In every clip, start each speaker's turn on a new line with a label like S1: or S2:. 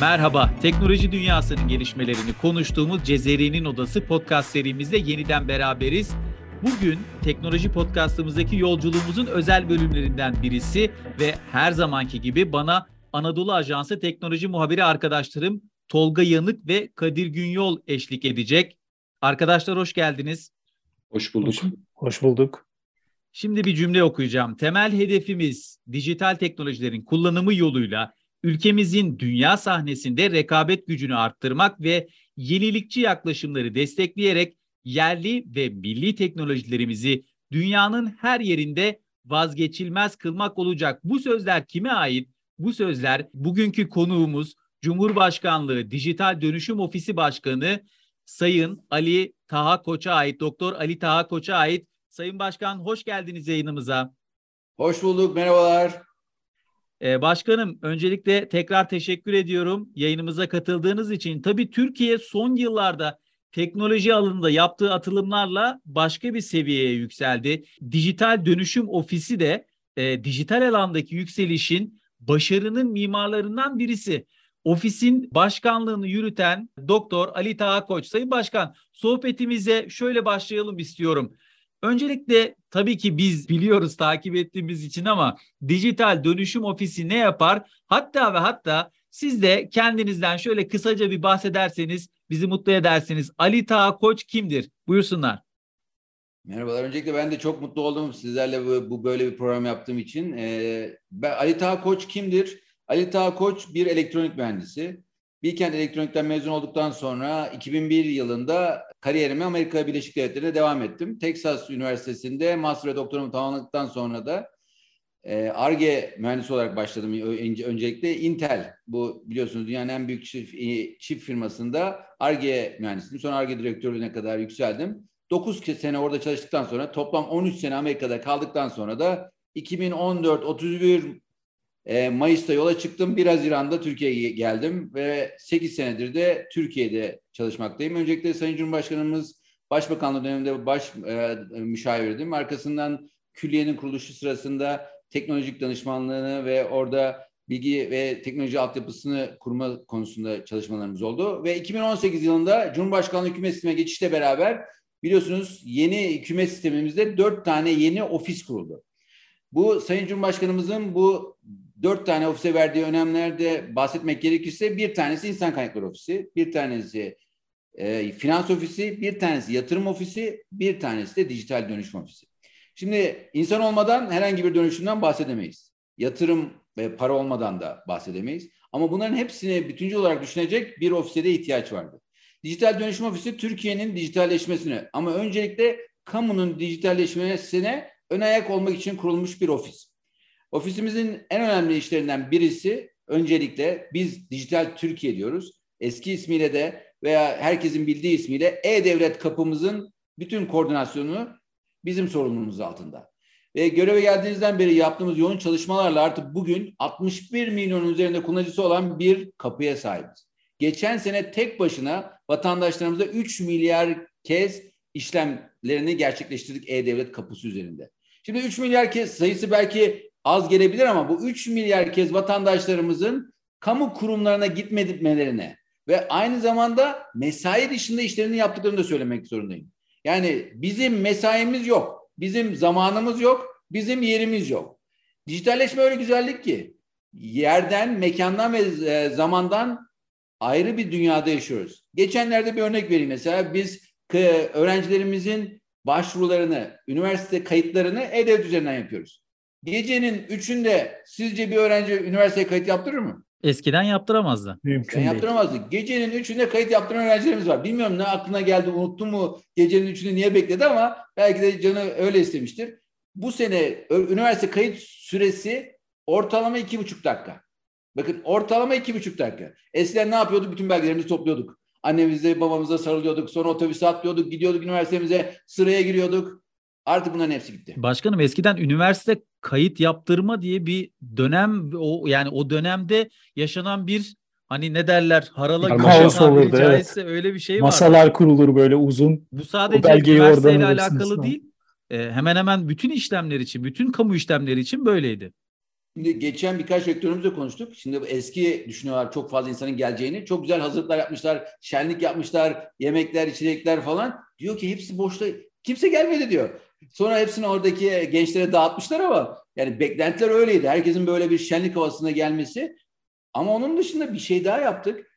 S1: Merhaba, teknoloji dünyasının gelişmelerini konuştuğumuz Cezeri'nin Odası podcast serimizde yeniden beraberiz. Bugün teknoloji podcastımızdaki yolculuğumuzun özel bölümlerinden birisi ve her zamanki gibi bana Anadolu Ajansı teknoloji muhabiri arkadaşlarım Tolga Yanık ve Kadir Günyol eşlik edecek. Arkadaşlar hoş geldiniz.
S2: Hoş bulduk.
S3: Hoş, hoş bulduk.
S1: Şimdi bir cümle okuyacağım. Temel hedefimiz dijital teknolojilerin kullanımı yoluyla ülkemizin dünya sahnesinde rekabet gücünü arttırmak ve yenilikçi yaklaşımları destekleyerek yerli ve milli teknolojilerimizi dünyanın her yerinde vazgeçilmez kılmak olacak. Bu sözler kime ait? Bu sözler bugünkü konuğumuz Cumhurbaşkanlığı Dijital Dönüşüm Ofisi Başkanı Sayın Ali Taha Koç'a ait, Doktor Ali Taha Koç'a ait. Sayın Başkan hoş geldiniz yayınımıza.
S2: Hoş bulduk, merhabalar.
S1: Ee, başkanım öncelikle tekrar teşekkür ediyorum yayınımıza katıldığınız için. Tabii Türkiye son yıllarda teknoloji alanında yaptığı atılımlarla başka bir seviyeye yükseldi. Dijital Dönüşüm Ofisi de e, dijital alandaki yükselişin başarının mimarlarından birisi. Ofisin başkanlığını yürüten Doktor Ali Taha Koç. Sayın Başkan sohbetimize şöyle başlayalım istiyorum. Öncelikle tabii ki biz biliyoruz takip ettiğimiz için ama dijital dönüşüm ofisi ne yapar? Hatta ve hatta siz de kendinizden şöyle kısaca bir bahsederseniz bizi mutlu edersiniz. Ali Taha Koç kimdir? Buyursunlar.
S2: Merhabalar. Öncelikle ben de çok mutlu oldum sizlerle bu, bu böyle bir program yaptığım için. Ee, ben, Ali Taha Koç kimdir? Ali Taha Koç bir elektronik mühendisi. Bilkent Elektronik'ten mezun olduktan sonra 2001 yılında kariyerime Amerika Birleşik Devletleri'ne devam ettim. Texas Üniversitesi'nde master ve doktorumu tamamladıktan sonra da ARGE e mühendisi olarak başladım. Öncelikle Intel, bu biliyorsunuz dünyanın en büyük çift, e, çift firmasında ARGE mühendisiydim. Sonra ARGE direktörlüğüne kadar yükseldim. 9 sene orada çalıştıktan sonra toplam 13 sene Amerika'da kaldıktan sonra da 2014-31 e, Mayıs'ta yola çıktım. 1 Haziran'da Türkiye'ye geldim ve 8 senedir de Türkiye'de çalışmaktayım. Öncelikle Sayın Cumhurbaşkanımız Başbakanlığı döneminde baş e, müşavirdim. Arkasından külliyenin kuruluşu sırasında teknolojik danışmanlığını ve orada bilgi ve teknoloji altyapısını kurma konusunda çalışmalarımız oldu. Ve 2018 yılında Cumhurbaşkanlığı hükümet sistemine geçişle beraber biliyorsunuz yeni hükümet sistemimizde dört tane yeni ofis kuruldu. Bu Sayın Cumhurbaşkanımızın bu dört tane ofise verdiği önemlerde bahsetmek gerekirse bir tanesi insan kaynakları ofisi, bir tanesi e, finans ofisi, bir tanesi yatırım ofisi, bir tanesi de dijital dönüşüm ofisi. Şimdi insan olmadan herhangi bir dönüşümden bahsedemeyiz. Yatırım ve para olmadan da bahsedemeyiz. Ama bunların hepsini bütüncül olarak düşünecek bir ofise de ihtiyaç vardı. Dijital dönüşüm ofisi Türkiye'nin dijitalleşmesine ama öncelikle kamunun dijitalleşmesine ön ayak olmak için kurulmuş bir ofis. Ofisimizin en önemli işlerinden birisi öncelikle biz Dijital Türkiye diyoruz. Eski ismiyle de veya herkesin bildiği ismiyle E-Devlet kapımızın bütün koordinasyonu bizim sorumluluğumuz altında. Ve göreve geldiğinizden beri yaptığımız yoğun çalışmalarla artık bugün 61 milyon üzerinde kullanıcısı olan bir kapıya sahibiz. Geçen sene tek başına vatandaşlarımıza 3 milyar kez işlemlerini gerçekleştirdik E-Devlet kapısı üzerinde. Şimdi 3 milyar kez sayısı belki az gelebilir ama bu 3 milyar kez vatandaşlarımızın kamu kurumlarına gitmemelerine ve aynı zamanda mesai dışında işlerini yaptıklarını da söylemek zorundayım. Yani bizim mesaimiz yok, bizim zamanımız yok, bizim yerimiz yok. Dijitalleşme öyle güzellik ki yerden, mekandan ve e, zamandan ayrı bir dünyada yaşıyoruz. Geçenlerde bir örnek vereyim mesela biz öğrencilerimizin başvurularını, üniversite kayıtlarını e-devlet üzerinden yapıyoruz. Gecenin üçünde sizce bir öğrenci üniversiteye kayıt yaptırır mı?
S1: Eskiden yaptıramazdı.
S2: Mümkün yani yaptıramazdı. Gecenin üçünde kayıt yaptıran öğrencilerimiz var. Bilmiyorum ne aklına geldi, unuttu mu gecenin üçünde niye bekledi ama belki de canı öyle istemiştir. Bu sene üniversite kayıt süresi ortalama iki buçuk dakika. Bakın ortalama iki buçuk dakika. Eskiden ne yapıyorduk? Bütün belgelerimizi topluyorduk. Annemize, babamıza sarılıyorduk. Sonra otobüse atlıyorduk. Gidiyorduk üniversitemize. Sıraya giriyorduk. Artık bunların hepsi gitti.
S1: Başkanım eskiden üniversite kayıt yaptırma diye bir dönem o yani o dönemde yaşanan bir hani ne derler harala
S3: kaos olurdu evet.
S1: öyle bir şey var.
S3: Masalar kurulur böyle uzun.
S1: Bu sadece üniversiteyle alakalı değil. E, hemen hemen bütün işlemler için, bütün kamu işlemleri için böyleydi.
S2: Şimdi geçen birkaç rektörümüzle konuştuk. Şimdi eski düşünüyorlar çok fazla insanın geleceğini. Çok güzel hazırlıklar yapmışlar, şenlik yapmışlar, yemekler, içecekler falan. Diyor ki hepsi boşta. Kimse gelmedi diyor. Sonra hepsini oradaki gençlere dağıtmışlar ama yani beklentiler öyleydi. Herkesin böyle bir şenlik havasına gelmesi. Ama onun dışında bir şey daha yaptık.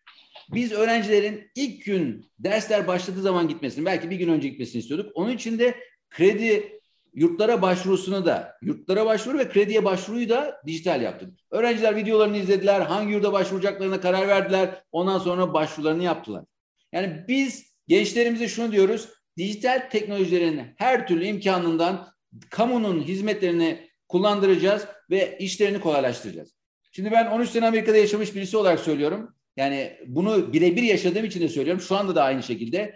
S2: Biz öğrencilerin ilk gün dersler başladığı zaman gitmesini, belki bir gün önce gitmesini istiyorduk. Onun için de kredi yurtlara başvurusunu da, yurtlara başvuru ve krediye başvuruyu da dijital yaptık. Öğrenciler videolarını izlediler, hangi yurda başvuracaklarına karar verdiler, ondan sonra başvurularını yaptılar. Yani biz gençlerimize şunu diyoruz, dijital teknolojilerin her türlü imkanından kamunun hizmetlerini kullandıracağız ve işlerini kolaylaştıracağız. Şimdi ben 13 sene Amerika'da yaşamış birisi olarak söylüyorum. Yani bunu birebir yaşadığım için de söylüyorum. Şu anda da aynı şekilde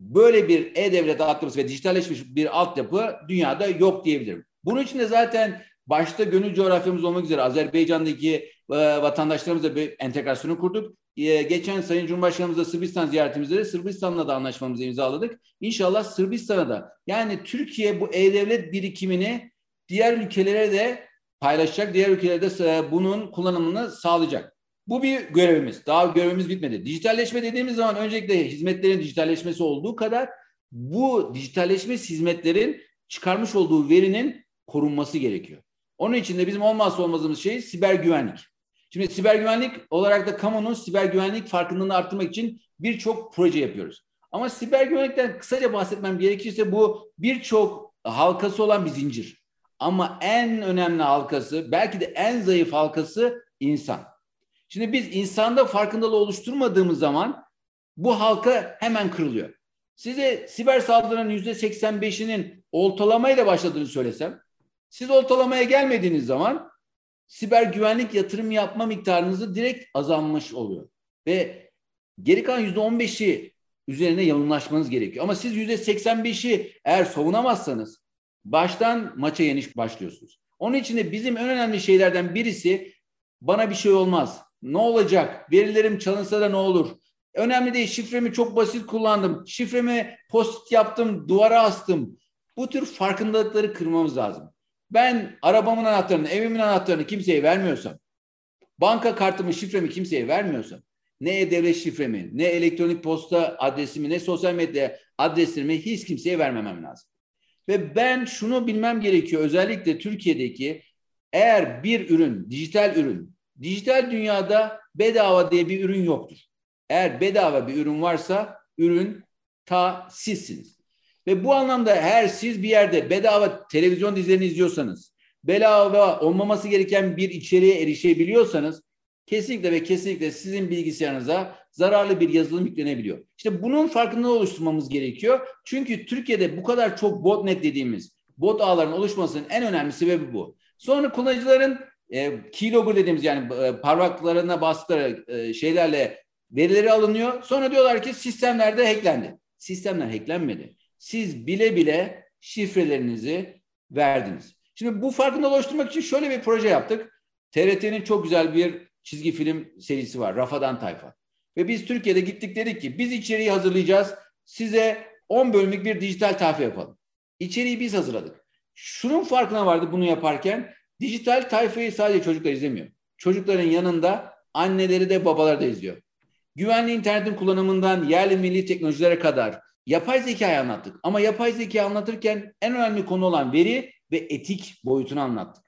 S2: böyle bir e-devlet altyapısı ve dijitalleşmiş bir altyapı dünyada yok diyebilirim. Bunun için de zaten başta gönül coğrafyamız olmak üzere Azerbaycan'daki e, vatandaşlarımızla bir entegrasyonu kurduk. E, geçen Sayın Cumhurbaşkanımızla Sırbistan ziyaretimizde de Sırbistan'la da anlaşmamızı imzaladık. İnşallah Sırbistan'a da yani Türkiye bu e-devlet birikimini diğer ülkelere de paylaşacak, diğer ülkelerde de bunun kullanımını sağlayacak. Bu bir görevimiz. Daha görevimiz bitmedi. Dijitalleşme dediğimiz zaman öncelikle hizmetlerin dijitalleşmesi olduğu kadar bu dijitalleşme hizmetlerin çıkarmış olduğu verinin korunması gerekiyor. Onun için de bizim olmazsa olmazımız şey siber güvenlik. Şimdi siber güvenlik olarak da kamunun siber güvenlik farkındalığını arttırmak için birçok proje yapıyoruz. Ama siber güvenlikten kısaca bahsetmem gerekirse bu birçok halkası olan bir zincir. Ama en önemli halkası, belki de en zayıf halkası insan. Şimdi biz insanda farkındalığı oluşturmadığımız zaman bu halka hemen kırılıyor. Size siber saldırının yüzde 85'inin oltalamayla başladığını söylesem, siz oltalamaya gelmediğiniz zaman siber güvenlik yatırım yapma miktarınızı direkt azalmış oluyor. Ve geri kalan yüzde 15'i üzerine yoğunlaşmanız gerekiyor. Ama siz yüzde 85'i eğer savunamazsanız baştan maça yenik başlıyorsunuz. Onun için de bizim en önemli şeylerden birisi bana bir şey olmaz. Ne olacak? Verilerim çalınsa da ne olur? Önemli değil. Şifremi çok basit kullandım. Şifremi post yaptım, duvara astım. Bu tür farkındalıkları kırmamız lazım. Ben arabamın anahtarını, evimin anahtarını kimseye vermiyorsam, banka kartımı, şifremi kimseye vermiyorsam, ne e-devlet şifremi, ne elektronik posta adresimi, ne sosyal medya adresimi hiç kimseye vermemem lazım. Ve ben şunu bilmem gerekiyor özellikle Türkiye'deki eğer bir ürün, dijital ürün Dijital dünyada bedava diye bir ürün yoktur. Eğer bedava bir ürün varsa ürün ta sizsiniz. Ve bu anlamda eğer siz bir yerde bedava televizyon dizilerini izliyorsanız, bedava olmaması gereken bir içeriğe erişebiliyorsanız kesinlikle ve kesinlikle sizin bilgisayarınıza zararlı bir yazılım yüklenebiliyor. İşte bunun farkında oluşturmamız gerekiyor. Çünkü Türkiye'de bu kadar çok botnet dediğimiz bot ağların oluşmasının en önemli sebebi bu. Sonra kullanıcıların e, keylogger dediğimiz yani e, parmaklarına bastıkları e, şeylerle verileri alınıyor. Sonra diyorlar ki sistemlerde hacklendi. Sistemler hacklenmedi. Siz bile bile şifrelerinizi verdiniz. Şimdi bu farkındalığı oluşturmak için şöyle bir proje yaptık. TRT'nin çok güzel bir çizgi film serisi var. Rafadan Tayfa. Ve biz Türkiye'de gittik dedik ki biz içeriği hazırlayacağız. Size 10 bölümlük bir dijital tayfa yapalım. İçeriği biz hazırladık. Şunun farkına vardı bunu yaparken Dijital tayfayı sadece çocuklar izlemiyor. Çocukların yanında anneleri de babaları da izliyor. Güvenli internetin kullanımından yerli milli teknolojilere kadar yapay zekayı anlattık. Ama yapay zekayı anlatırken en önemli konu olan veri ve etik boyutunu anlattık.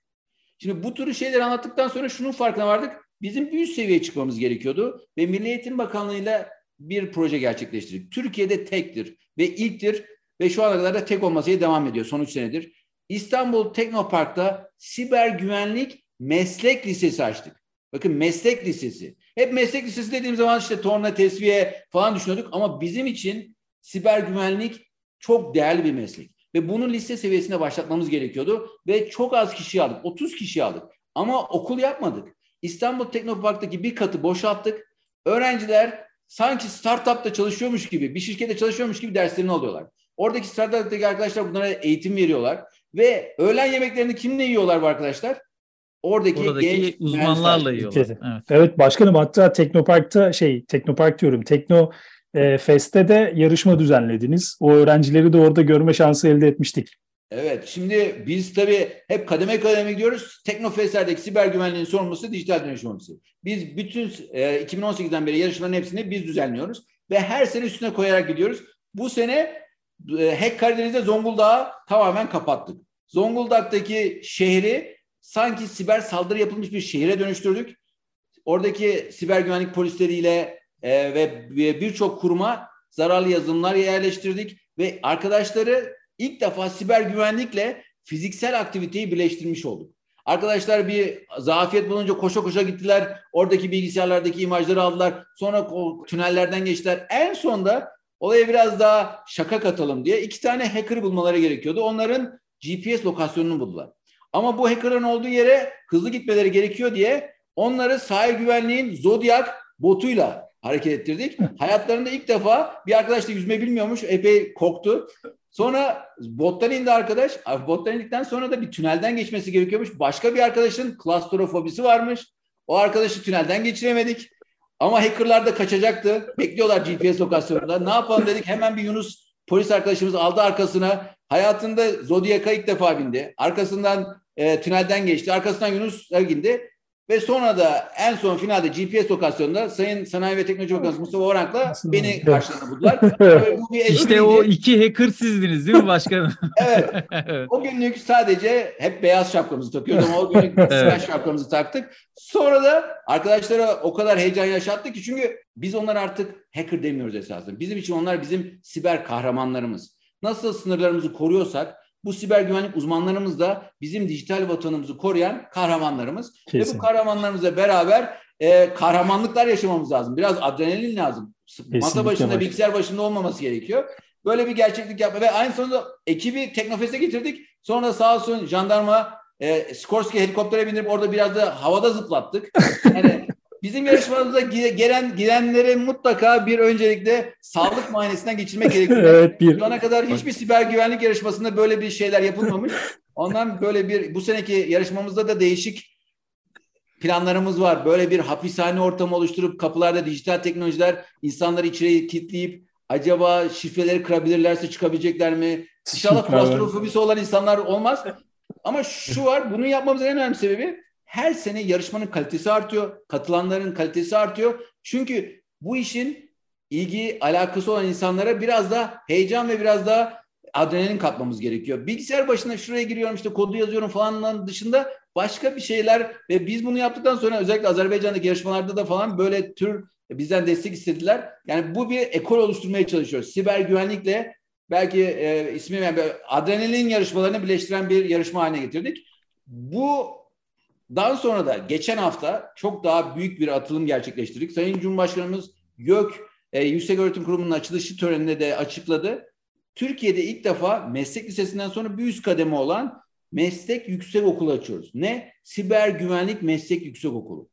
S2: Şimdi bu tür şeyleri anlattıktan sonra şunun farkına vardık. Bizim bir üst seviyeye çıkmamız gerekiyordu ve Milli Eğitim Bakanlığı'yla bir proje gerçekleştirdik. Türkiye'de tektir ve ilktir ve şu ana kadar da tek olmasıya devam ediyor son üç senedir. İstanbul Teknopark'ta siber güvenlik meslek lisesi açtık. Bakın meslek lisesi. Hep meslek lisesi dediğim zaman işte torna, tesviye falan düşünüyorduk ama bizim için siber güvenlik çok değerli bir meslek. Ve bunu lise seviyesinde başlatmamız gerekiyordu ve çok az kişi aldık. 30 kişi aldık. Ama okul yapmadık. İstanbul Teknopark'taki bir katı boşalttık. Öğrenciler sanki startupta çalışıyormuş gibi, bir şirkette çalışıyormuş gibi derslerini alıyorlar. Oradaki startup'taki arkadaşlar bunlara eğitim veriyorlar. Ve öğlen yemeklerini kimle yiyorlar bu arkadaşlar?
S1: Oradaki, Oradaki genç uzmanlarla yiyorlar.
S3: Evet. evet başkanım hatta Teknopark'ta şey Teknopark diyorum Tekno e, Fest'te de yarışma düzenlediniz. O öğrencileri de orada görme şansı elde etmiştik.
S2: Evet, şimdi biz tabii hep kademe kademe gidiyoruz. Teknofestler'deki siber güvenliğin sorumlusu dijital dönüşüm ofisi. Biz bütün e, 2018'den beri yarışmaların hepsini biz düzenliyoruz. Ve her sene üstüne koyarak gidiyoruz. Bu sene e, Hack Karadeniz'de Zonguldak'ı tamamen kapattık. Zonguldak'taki şehri sanki siber saldırı yapılmış bir şehire dönüştürdük. Oradaki siber güvenlik polisleriyle e, ve birçok kuruma zararlı yazılımlar yerleştirdik ve arkadaşları ilk defa siber güvenlikle fiziksel aktiviteyi birleştirmiş olduk. Arkadaşlar bir zafiyet bulunca koşa koşa gittiler. Oradaki bilgisayarlardaki imajları aldılar. Sonra tünellerden geçtiler. En sonda olaya biraz daha şaka katalım diye iki tane hacker bulmaları gerekiyordu. Onların GPS lokasyonunu buldular. Ama bu hacker'ın olduğu yere hızlı gitmeleri gerekiyor diye onları sahil güvenliğin Zodiac botuyla hareket ettirdik. Hayatlarında ilk defa bir arkadaş da yüzme bilmiyormuş. Epey korktu. Sonra bottan indi arkadaş. Bottan indikten sonra da bir tünelden geçmesi gerekiyormuş. Başka bir arkadaşın klastrofobisi varmış. O arkadaşı tünelden geçiremedik. Ama hackerlar da kaçacaktı. Bekliyorlar GPS lokasyonunda. Ne yapalım dedik. Hemen bir Yunus polis arkadaşımız aldı arkasına. Hayatında Zodiac'a ilk defa bindi. Arkasından e, tünelden geçti. Arkasından Yunus indi. Ve sonra da en son finalde GPS lokasyonunda Sayın Sanayi ve Teknoloji Bakanı Mustafa Orank'la beni karşılarına buldular.
S1: Bu bir işte o iki hacker sizdiniz değil mi başkanım?
S2: evet. O günlük sadece hep beyaz şapkamızı takıyoruz ama o günlük evet. siyah şapkamızı taktık. Sonra da arkadaşlara o kadar heyecan yaşattık ki çünkü biz onlar artık hacker demiyoruz esasında. Bizim için onlar bizim siber kahramanlarımız. Nasıl sınırlarımızı koruyorsak bu siber güvenlik uzmanlarımız da bizim dijital vatanımızı koruyan kahramanlarımız. Kesin. Ve bu kahramanlarımızla beraber e, kahramanlıklar yaşamamız lazım. Biraz adrenalin lazım. Kesinlikle Masa başında, var. bilgisayar başında olmaması gerekiyor. Böyle bir gerçeklik yapma ve aynı sonunda ekibi Teknofest'e getirdik. Sonra sağ olsun jandarma e, Skorsky helikoptere bindirip orada biraz da havada zıplattık. Yani bizim yarışmamıza gelen girenlere mutlaka bir öncelikle sağlık muayenesinden geçirmek gerekiyor. evet, bir... Şu ana kadar hiçbir siber güvenlik yarışmasında böyle bir şeyler yapılmamış. Ondan böyle bir bu seneki yarışmamızda da değişik planlarımız var. Böyle bir hapishane ortamı oluşturup kapılarda dijital teknolojiler insanları içeri kilitleyip acaba şifreleri kırabilirlerse çıkabilecekler mi? İnşallah klostrofobisi olan insanlar olmaz. Ama şu var, bunu yapmamızın en önemli sebebi her sene yarışmanın kalitesi artıyor, katılanların kalitesi artıyor. Çünkü bu işin ilgi, alakası olan insanlara biraz da heyecan ve biraz da adrenalin katmamız gerekiyor. Bilgisayar başına şuraya giriyorum işte kodu yazıyorum falan dışında başka bir şeyler ve biz bunu yaptıktan sonra özellikle Azerbaycan'daki yarışmalarda da falan böyle tür bizden destek istediler. Yani bu bir ekol oluşturmaya çalışıyoruz. Siber güvenlikle belki e, ismi yani adrenalin yarışmalarını birleştiren bir yarışma haline getirdik. Bu daha sonra da geçen hafta çok daha büyük bir atılım gerçekleştirdik. Sayın Cumhurbaşkanımız YÖK e, Yüksek Öğretim Kurumu'nun açılışı töreninde de açıkladı. Türkiye'de ilk defa meslek lisesinden sonra bir üst kademe olan meslek yüksek okulu açıyoruz. Ne? Siber Güvenlik Meslek Yüksek Okulu.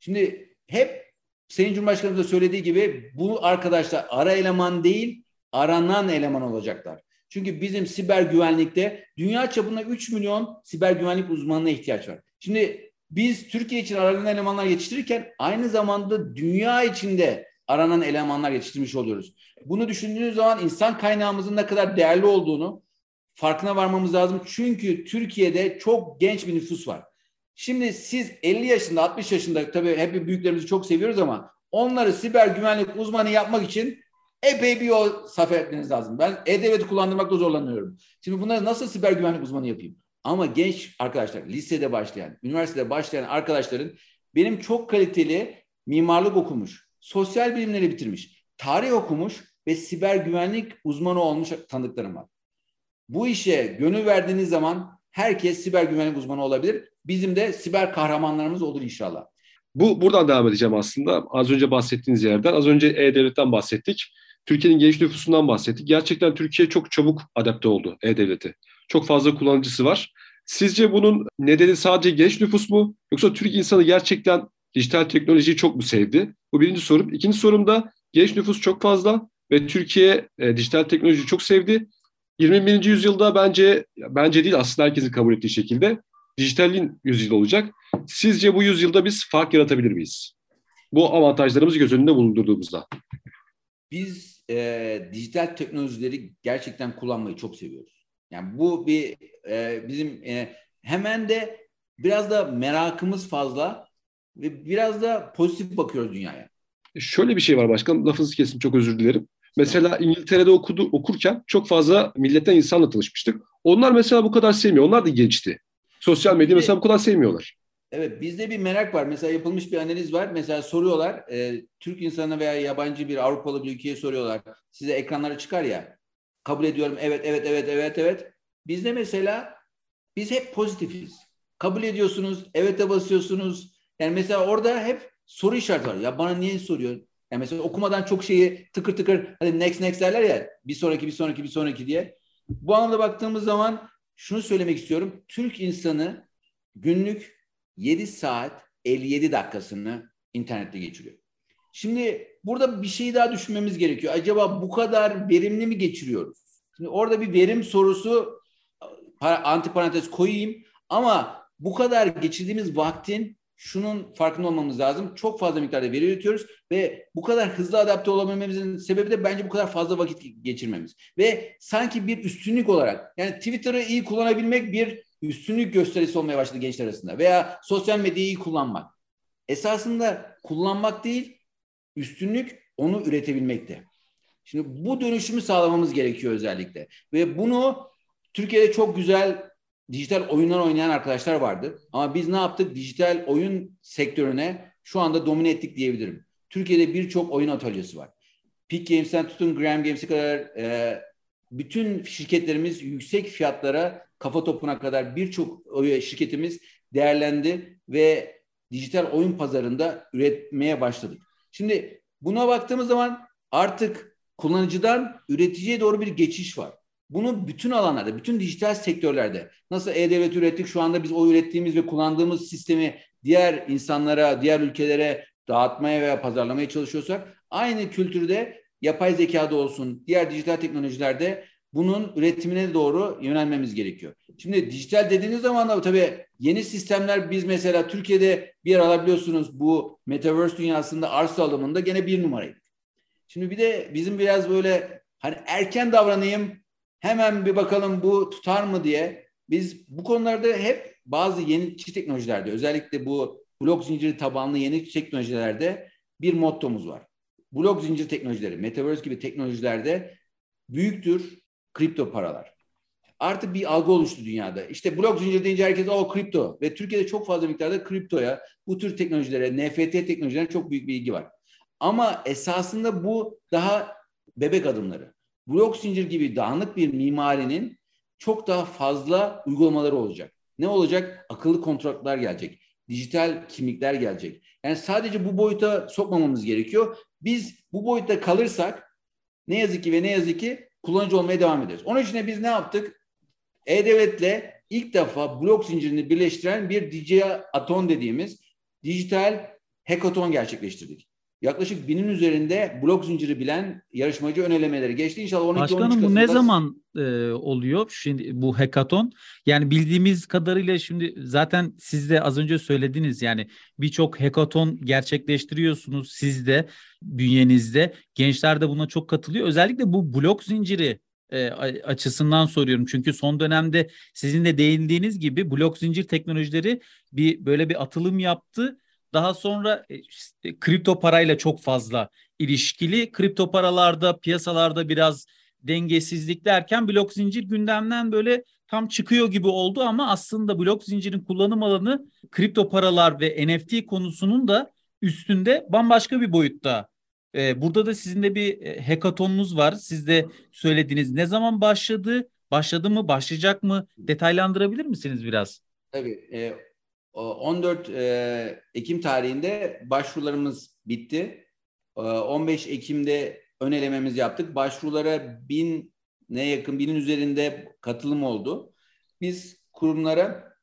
S2: Şimdi hep Sayın Cumhurbaşkanımız da söylediği gibi bu arkadaşlar ara eleman değil, aranan eleman olacaklar. Çünkü bizim siber güvenlikte dünya çapında 3 milyon siber güvenlik uzmanına ihtiyaç var. Şimdi biz Türkiye için aranan elemanlar yetiştirirken aynı zamanda dünya içinde aranan elemanlar yetiştirmiş oluyoruz. Bunu düşündüğünüz zaman insan kaynağımızın ne kadar değerli olduğunu farkına varmamız lazım. Çünkü Türkiye'de çok genç bir nüfus var. Şimdi siz 50 yaşında, 60 yaşında tabii hep büyüklerimizi çok seviyoruz ama onları siber güvenlik uzmanı yapmak için epey bir yol sarf etmeniz lazım. Ben E-Devlet'i kullandırmakta zorlanıyorum. Şimdi bunları nasıl siber güvenlik uzmanı yapayım? Ama genç arkadaşlar, lisede başlayan, üniversitede başlayan arkadaşların benim çok kaliteli mimarlık okumuş, sosyal bilimleri bitirmiş, tarih okumuş ve siber güvenlik uzmanı olmuş tanıdıklarım var. Bu işe gönül verdiğiniz zaman herkes siber güvenlik uzmanı olabilir. Bizim de siber kahramanlarımız olur inşallah.
S4: Bu buradan devam edeceğim aslında. Az önce bahsettiğiniz yerden. Az önce E-Devlet'ten bahsettik. Türkiye'nin genç nüfusundan bahsettik. Gerçekten Türkiye çok çabuk adapte oldu E-Devlet'e. Çok fazla kullanıcısı var. Sizce bunun nedeni sadece genç nüfus mu? Yoksa Türk insanı gerçekten dijital teknolojiyi çok mu sevdi? Bu birinci sorum. İkinci sorum da genç nüfus çok fazla ve Türkiye e, dijital teknolojiyi çok sevdi. 21. yüzyılda bence bence değil aslında herkesin kabul ettiği şekilde dijitalin yüzyılı olacak. Sizce bu yüzyılda biz fark yaratabilir miyiz? Bu avantajlarımızı göz önünde bulundurduğumuzda.
S2: Biz e, dijital teknolojileri gerçekten kullanmayı çok seviyoruz. Yani bu bir e, bizim e, hemen de biraz da merakımız fazla ve biraz da pozitif bakıyoruz dünyaya.
S4: Şöyle bir şey var başkanım, lafınızı kesin çok özür dilerim. Mesela İngiltere'de okudu, okurken çok fazla milletten insanla tanışmıştık. Onlar mesela bu kadar sevmiyor. Onlar da gençti. Sosyal medya mesela bu kadar sevmiyorlar.
S2: Evet bizde bir merak var. Mesela yapılmış bir analiz var. Mesela soruyorlar e, Türk insanına veya yabancı bir Avrupalı bir ülkeye soruyorlar. Size ekranlara çıkar ya. Kabul ediyorum evet evet evet evet evet. Bizde mesela biz hep pozitifiz. Kabul ediyorsunuz, evet'e basıyorsunuz. Yani mesela orada hep soru işareti var. Ya bana niye soruyor? Yani mesela okumadan çok şeyi tıkır tıkır hadi next next derler ya bir sonraki bir sonraki bir sonraki diye. Bu anlamda baktığımız zaman şunu söylemek istiyorum. Türk insanı günlük 7 saat 57 dakikasını internette geçiriyor. Şimdi burada bir şey daha düşünmemiz gerekiyor. Acaba bu kadar verimli mi geçiriyoruz? Şimdi orada bir verim sorusu antiparantez koyayım ama bu kadar geçirdiğimiz vaktin şunun farkında olmamız lazım. Çok fazla miktarda veri üretiyoruz ve bu kadar hızlı adapte olabilmemizin sebebi de bence bu kadar fazla vakit geçirmemiz. Ve sanki bir üstünlük olarak yani Twitter'ı iyi kullanabilmek bir üstünlük gösterisi olmaya başladı gençler arasında veya sosyal medyayı iyi kullanmak. Esasında kullanmak değil, üstünlük onu üretebilmekte. Şimdi bu dönüşümü sağlamamız gerekiyor özellikle. Ve bunu Türkiye'de çok güzel dijital oyunlar oynayan arkadaşlar vardı. Ama biz ne yaptık? Dijital oyun sektörüne şu anda domine ettik diyebilirim. Türkiye'de birçok oyun atölyesi var. Peak Games'ten tutun Gram Games'e kadar e, bütün şirketlerimiz yüksek fiyatlara kafa topuna kadar birçok şirketimiz değerlendi ve dijital oyun pazarında üretmeye başladık. Şimdi buna baktığımız zaman artık kullanıcıdan üreticiye doğru bir geçiş var. Bunu bütün alanlarda, bütün dijital sektörlerde nasıl e-devlet ürettik şu anda biz o ürettiğimiz ve kullandığımız sistemi diğer insanlara, diğer ülkelere dağıtmaya veya pazarlamaya çalışıyorsak aynı kültürde yapay zekada olsun, diğer dijital teknolojilerde bunun üretimine doğru yönelmemiz gerekiyor. Şimdi dijital dediğiniz zaman da tabii yeni sistemler biz mesela Türkiye'de bir yer alabiliyorsunuz bu Metaverse dünyasında arsa alımında gene bir numaraydı. Şimdi bir de bizim biraz böyle hani erken davranayım hemen bir bakalım bu tutar mı diye biz bu konularda hep bazı yeni teknolojilerde özellikle bu blok zinciri tabanlı yeni teknolojilerde bir mottomuz var. Blok zincir teknolojileri, Metaverse gibi teknolojilerde büyüktür kripto paralar. Artık bir algı oluştu dünyada. İşte blok zincir deyince herkes o kripto ve Türkiye'de çok fazla miktarda kriptoya, bu tür teknolojilere, NFT teknolojilerine çok büyük bir ilgi var. Ama esasında bu daha bebek adımları. Blok zincir gibi dağınık bir mimarinin çok daha fazla uygulamaları olacak. Ne olacak? Akıllı kontratlar gelecek. Dijital kimlikler gelecek. Yani sadece bu boyuta sokmamamız gerekiyor. Biz bu boyutta kalırsak ne yazık ki ve ne yazık ki kullanıcı olmaya devam ederiz. Onun için de biz ne yaptık? E-Devlet'le ilk defa blok zincirini birleştiren bir DJ Aton dediğimiz dijital hackathon gerçekleştirdik. Yaklaşık binin üzerinde blok zinciri bilen yarışmacı önelemeleri geçti. İnşallah 12
S1: Başkanım bu ne zaman e, oluyor şimdi bu hackathon? Yani bildiğimiz kadarıyla şimdi zaten siz de az önce söylediniz yani birçok hackathon gerçekleştiriyorsunuz siz de bünyenizde. Gençler de buna çok katılıyor. Özellikle bu blok zinciri e, açısından soruyorum. Çünkü son dönemde sizin de değindiğiniz gibi blok zincir teknolojileri bir böyle bir atılım yaptı daha sonra e, işte, kripto parayla çok fazla ilişkili. Kripto paralarda piyasalarda biraz dengesizlik derken blok zincir gündemden böyle tam çıkıyor gibi oldu ama aslında blok zincirin kullanım alanı kripto paralar ve NFT konusunun da üstünde bambaşka bir boyutta. Ee, burada da sizin de bir e, hackathonunuz var. Siz de söylediniz. Ne zaman başladı? Başladı mı? Başlayacak mı? Detaylandırabilir misiniz biraz?
S2: Tabii. E, 14 e, Ekim tarihinde başvurularımız bitti. 15 Ekim'de ön elememizi yaptık. Başvurulara bin ne yakın binin üzerinde katılım oldu. Biz kurumlara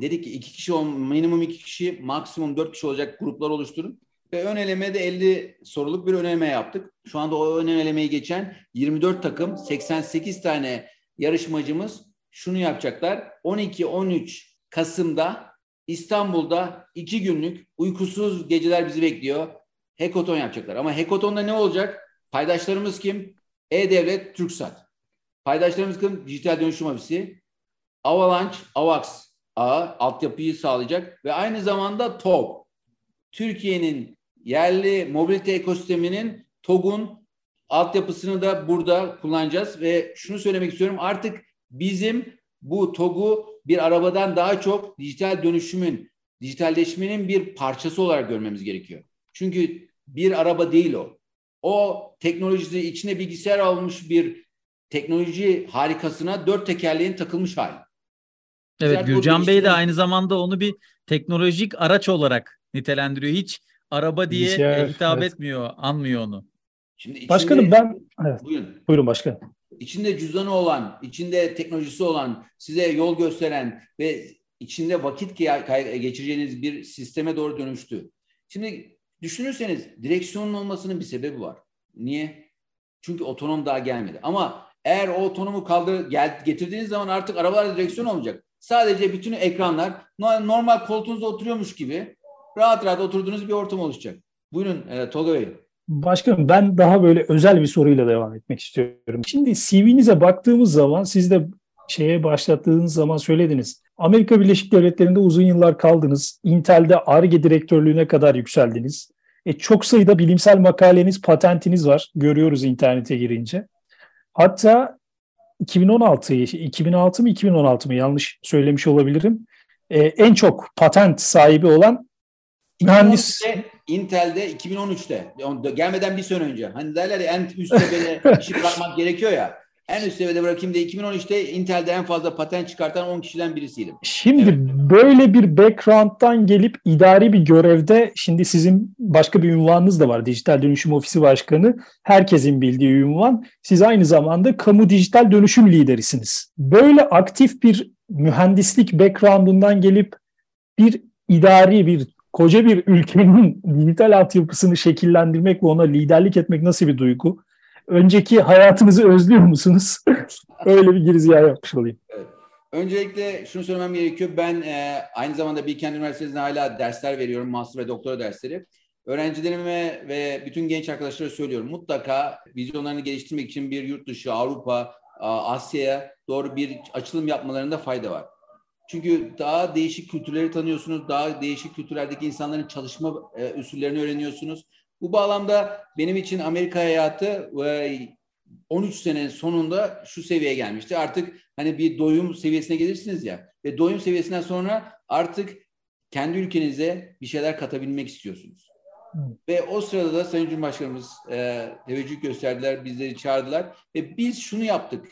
S2: dedik ki iki kişi minimum iki kişi maksimum dört kişi olacak gruplar oluşturun. Ve ön elemede 50 soruluk bir ön eleme yaptık. Şu anda o ön elemeyi geçen 24 takım 88 tane yarışmacımız şunu yapacaklar. 12-13 Kasım'da İstanbul'da iki günlük uykusuz geceler bizi bekliyor. Hekoton yapacaklar. Ama Hekoton'da ne olacak? Paydaşlarımız kim? E-Devlet, TürkSat. Paydaşlarımızın dijital dönüşüm ofisi, Avalanche, AVAX ağı altyapıyı sağlayacak ve aynı zamanda TOG. Türkiye'nin yerli mobilite ekosisteminin TOG'un altyapısını da burada kullanacağız ve şunu söylemek istiyorum artık bizim bu TOG'u bir arabadan daha çok dijital dönüşümün, dijitalleşmenin bir parçası olarak görmemiz gerekiyor. Çünkü bir araba değil o. O teknolojisi içine bilgisayar almış bir teknoloji harikasına dört tekerleğin takılmış hali.
S1: Evet
S2: Güzel
S1: Gürcan Bey de aynı zamanda onu bir teknolojik araç olarak nitelendiriyor. Hiç araba diye
S3: Bilgisayar,
S1: e, hitap
S3: evet.
S1: etmiyor, anmıyor onu.
S2: Şimdi içinde,
S3: Başkanım ben evet,
S2: Buyurun.
S3: buyurun başkanım.
S2: İçinde cüzdanı olan, içinde teknolojisi olan, size yol gösteren ve içinde vakit geçireceğiniz bir sisteme doğru dönüştü. Şimdi düşünürseniz direksiyonun olmasının bir sebebi var. Niye? Çünkü otonom daha gelmedi. Ama eğer o otonomu kaldır gel, getirdiğiniz zaman artık arabalarda direksiyon olmayacak. Sadece bütün ekranlar no- normal koltuğunuzda oturuyormuş gibi rahat rahat oturduğunuz bir ortam oluşacak. Buyurun e, Tolga Bey.
S3: Başkanım ben daha böyle özel bir soruyla devam etmek istiyorum. Şimdi CV'nize baktığımız zaman siz de şeye başlattığınız zaman söylediniz. Amerika Birleşik Devletleri'nde uzun yıllar kaldınız. Intel'de ARGE direktörlüğüne kadar yükseldiniz. E, çok sayıda bilimsel makaleniz, patentiniz var. Görüyoruz internete girince. Hatta 2016, 2006 mı 2016 mı yanlış söylemiş olabilirim. E, en çok patent sahibi olan mühendis
S2: 2013'te, Intel'de 2013'te on- gelmeden bir sene önce. Hani derler ya en üst seviyede işi bırakmak gerekiyor ya. En üst seviyede bırakayım diye 2013'te Intel'de en fazla patent çıkartan 10 kişiden birisiydim.
S3: Şimdi böyle bir background'dan gelip idari bir görevde şimdi sizin başka bir ünvanınız da var. Dijital Dönüşüm Ofisi Başkanı. Herkesin bildiği ünvan. Siz aynı zamanda kamu dijital dönüşüm liderisiniz. Böyle aktif bir mühendislik background'undan gelip bir idari bir koca bir ülkenin dijital altyapısını şekillendirmek ve ona liderlik etmek nasıl bir duygu? Önceki hayatınızı özlüyor musunuz? Öyle bir girizgah yapmış olayım.
S2: Öncelikle şunu söylemem gerekiyor. Ben e, aynı zamanda Bilkent Üniversitesi'nde hala dersler veriyorum. Master ve doktora dersleri. Öğrencilerime ve bütün genç arkadaşlara söylüyorum. Mutlaka vizyonlarını geliştirmek için bir yurt dışı, Avrupa, Asya'ya doğru bir açılım yapmalarında fayda var. Çünkü daha değişik kültürleri tanıyorsunuz. Daha değişik kültürlerdeki insanların çalışma e, usullerini öğreniyorsunuz. Bu bağlamda benim için Amerika hayatı e, 13 sene sonunda şu seviyeye gelmişti. Artık hani bir doyum seviyesine gelirsiniz ya ve doyum seviyesinden sonra artık kendi ülkenize bir şeyler katabilmek istiyorsunuz.
S3: Hı.
S2: Ve o sırada da Sayın Cumhurbaşkanımız e, teveccüh gösterdiler, bizleri çağırdılar ve biz şunu yaptık.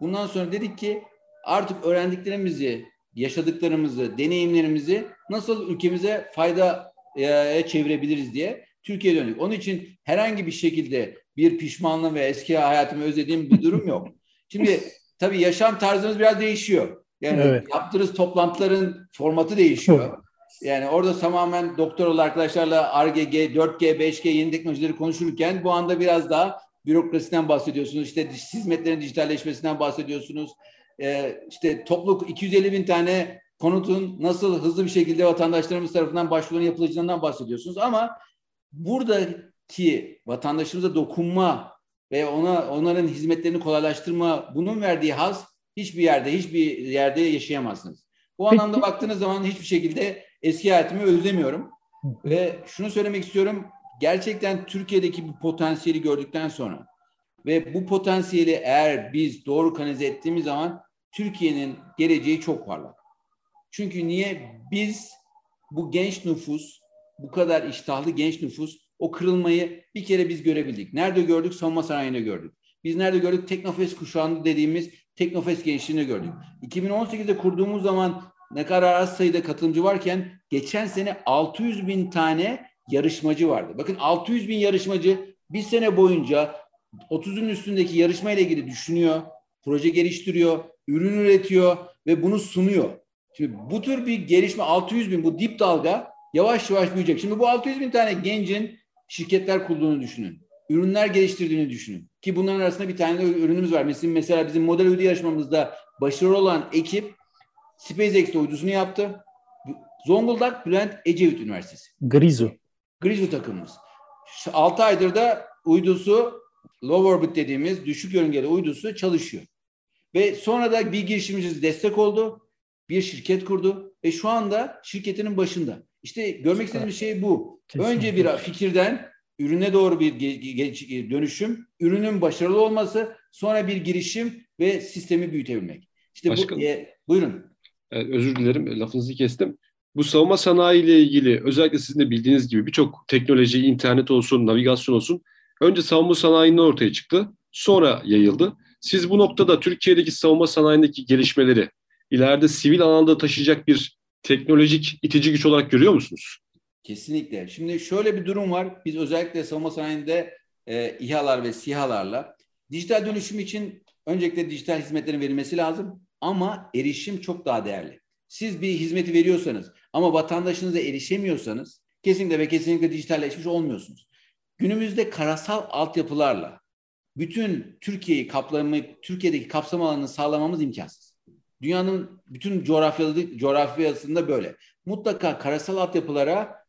S2: Bundan sonra dedik ki artık öğrendiklerimizi, yaşadıklarımızı, deneyimlerimizi nasıl ülkemize fayda e, çevirebiliriz diye Türkiye'ye döndük. Onun için herhangi bir şekilde bir pişmanlığım ve eski hayatımı özlediğim bir durum yok. Şimdi tabii yaşam tarzımız biraz değişiyor. Yani
S3: Evet.
S2: yaptığınız toplantıların formatı değişiyor. Yani orada tamamen doktoralı arkadaşlarla RGG, 4G, 5G yeni teknolojileri konuşurken bu anda biraz daha bürokrasiden bahsediyorsunuz. İşte hizmetlerin dijitalleşmesinden bahsediyorsunuz. Ee, işte toplu 250 bin tane konutun nasıl hızlı bir şekilde vatandaşlarımız tarafından başvuruların yapılacağından bahsediyorsunuz. Ama buradaki vatandaşımıza dokunma ve ona onların hizmetlerini kolaylaştırma bunun verdiği haz hiçbir yerde hiçbir yerde yaşayamazsınız. Bu
S3: Peki.
S2: anlamda baktığınız zaman hiçbir şekilde eski hayatımı özlemiyorum. Ve şunu söylemek istiyorum. Gerçekten Türkiye'deki bu potansiyeli gördükten sonra ve bu potansiyeli eğer biz doğru kanalize ettiğimiz zaman Türkiye'nin geleceği çok parlak. Çünkü niye biz bu genç nüfus, bu kadar iştahlı genç nüfus o kırılmayı bir kere biz görebildik. Nerede gördük? Savunma sanayinde gördük. Biz nerede gördük? Teknofest kuşağında dediğimiz Teknofest gençliğinde gördük. 2018'de kurduğumuz zaman ne kadar az sayıda katılımcı varken geçen sene 600 bin tane yarışmacı vardı. Bakın 600 bin yarışmacı bir sene boyunca 30'un üstündeki yarışma ile ilgili düşünüyor, proje geliştiriyor, ürün üretiyor ve bunu sunuyor. Şimdi bu tür bir gelişme 600 bin bu dip dalga yavaş yavaş büyüyecek. Şimdi bu 600 bin tane gencin şirketler kurduğunu düşünün. Ürünler geliştirdiğini düşünün. Ki bunların arasında bir tane de ürünümüz var. Mesela, mesela bizim model uydu yarışmamızda başarılı olan ekip SpaceX uydusunu yaptı. Zonguldak Bülent Ecevit Üniversitesi.
S3: Grizu.
S2: Grizzly takımımız. 6 aydır da uydusu low orbit dediğimiz düşük yörüngeli uydusu çalışıyor. Ve sonra da bir girişimcimiz destek oldu. Bir şirket kurdu ve şu anda şirketinin başında. İşte görmek istediğim şey bu.
S3: Kesinlikle.
S2: Önce bir fikirden ürüne doğru bir dönüşüm, ürünün başarılı olması, sonra bir girişim ve sistemi büyütebilmek. İşte
S4: Başkanım,
S2: bu e, buyurun.
S4: Özür dilerim lafınızı kestim. Bu savunma sanayi ile ilgili özellikle sizin de bildiğiniz gibi birçok teknoloji, internet olsun, navigasyon olsun önce savunma sanayinin ortaya çıktı, sonra yayıldı. Siz bu noktada Türkiye'deki savunma sanayindeki gelişmeleri ileride sivil alanda taşıyacak bir teknolojik itici güç olarak görüyor musunuz?
S2: Kesinlikle. Şimdi şöyle bir durum var. Biz özellikle savunma sanayinde e, İHA'lar ve SİHA'larla dijital dönüşüm için öncelikle dijital hizmetlerin verilmesi lazım ama erişim çok daha değerli. Siz bir hizmeti veriyorsanız ama vatandaşınıza erişemiyorsanız kesinlikle ve kesinlikle dijitalleşmiş olmuyorsunuz. Günümüzde karasal altyapılarla bütün Türkiye'yi kaplamayı, Türkiye'deki kapsam alanını sağlamamız imkansız. Dünyanın bütün coğrafyasında böyle. Mutlaka karasal altyapılara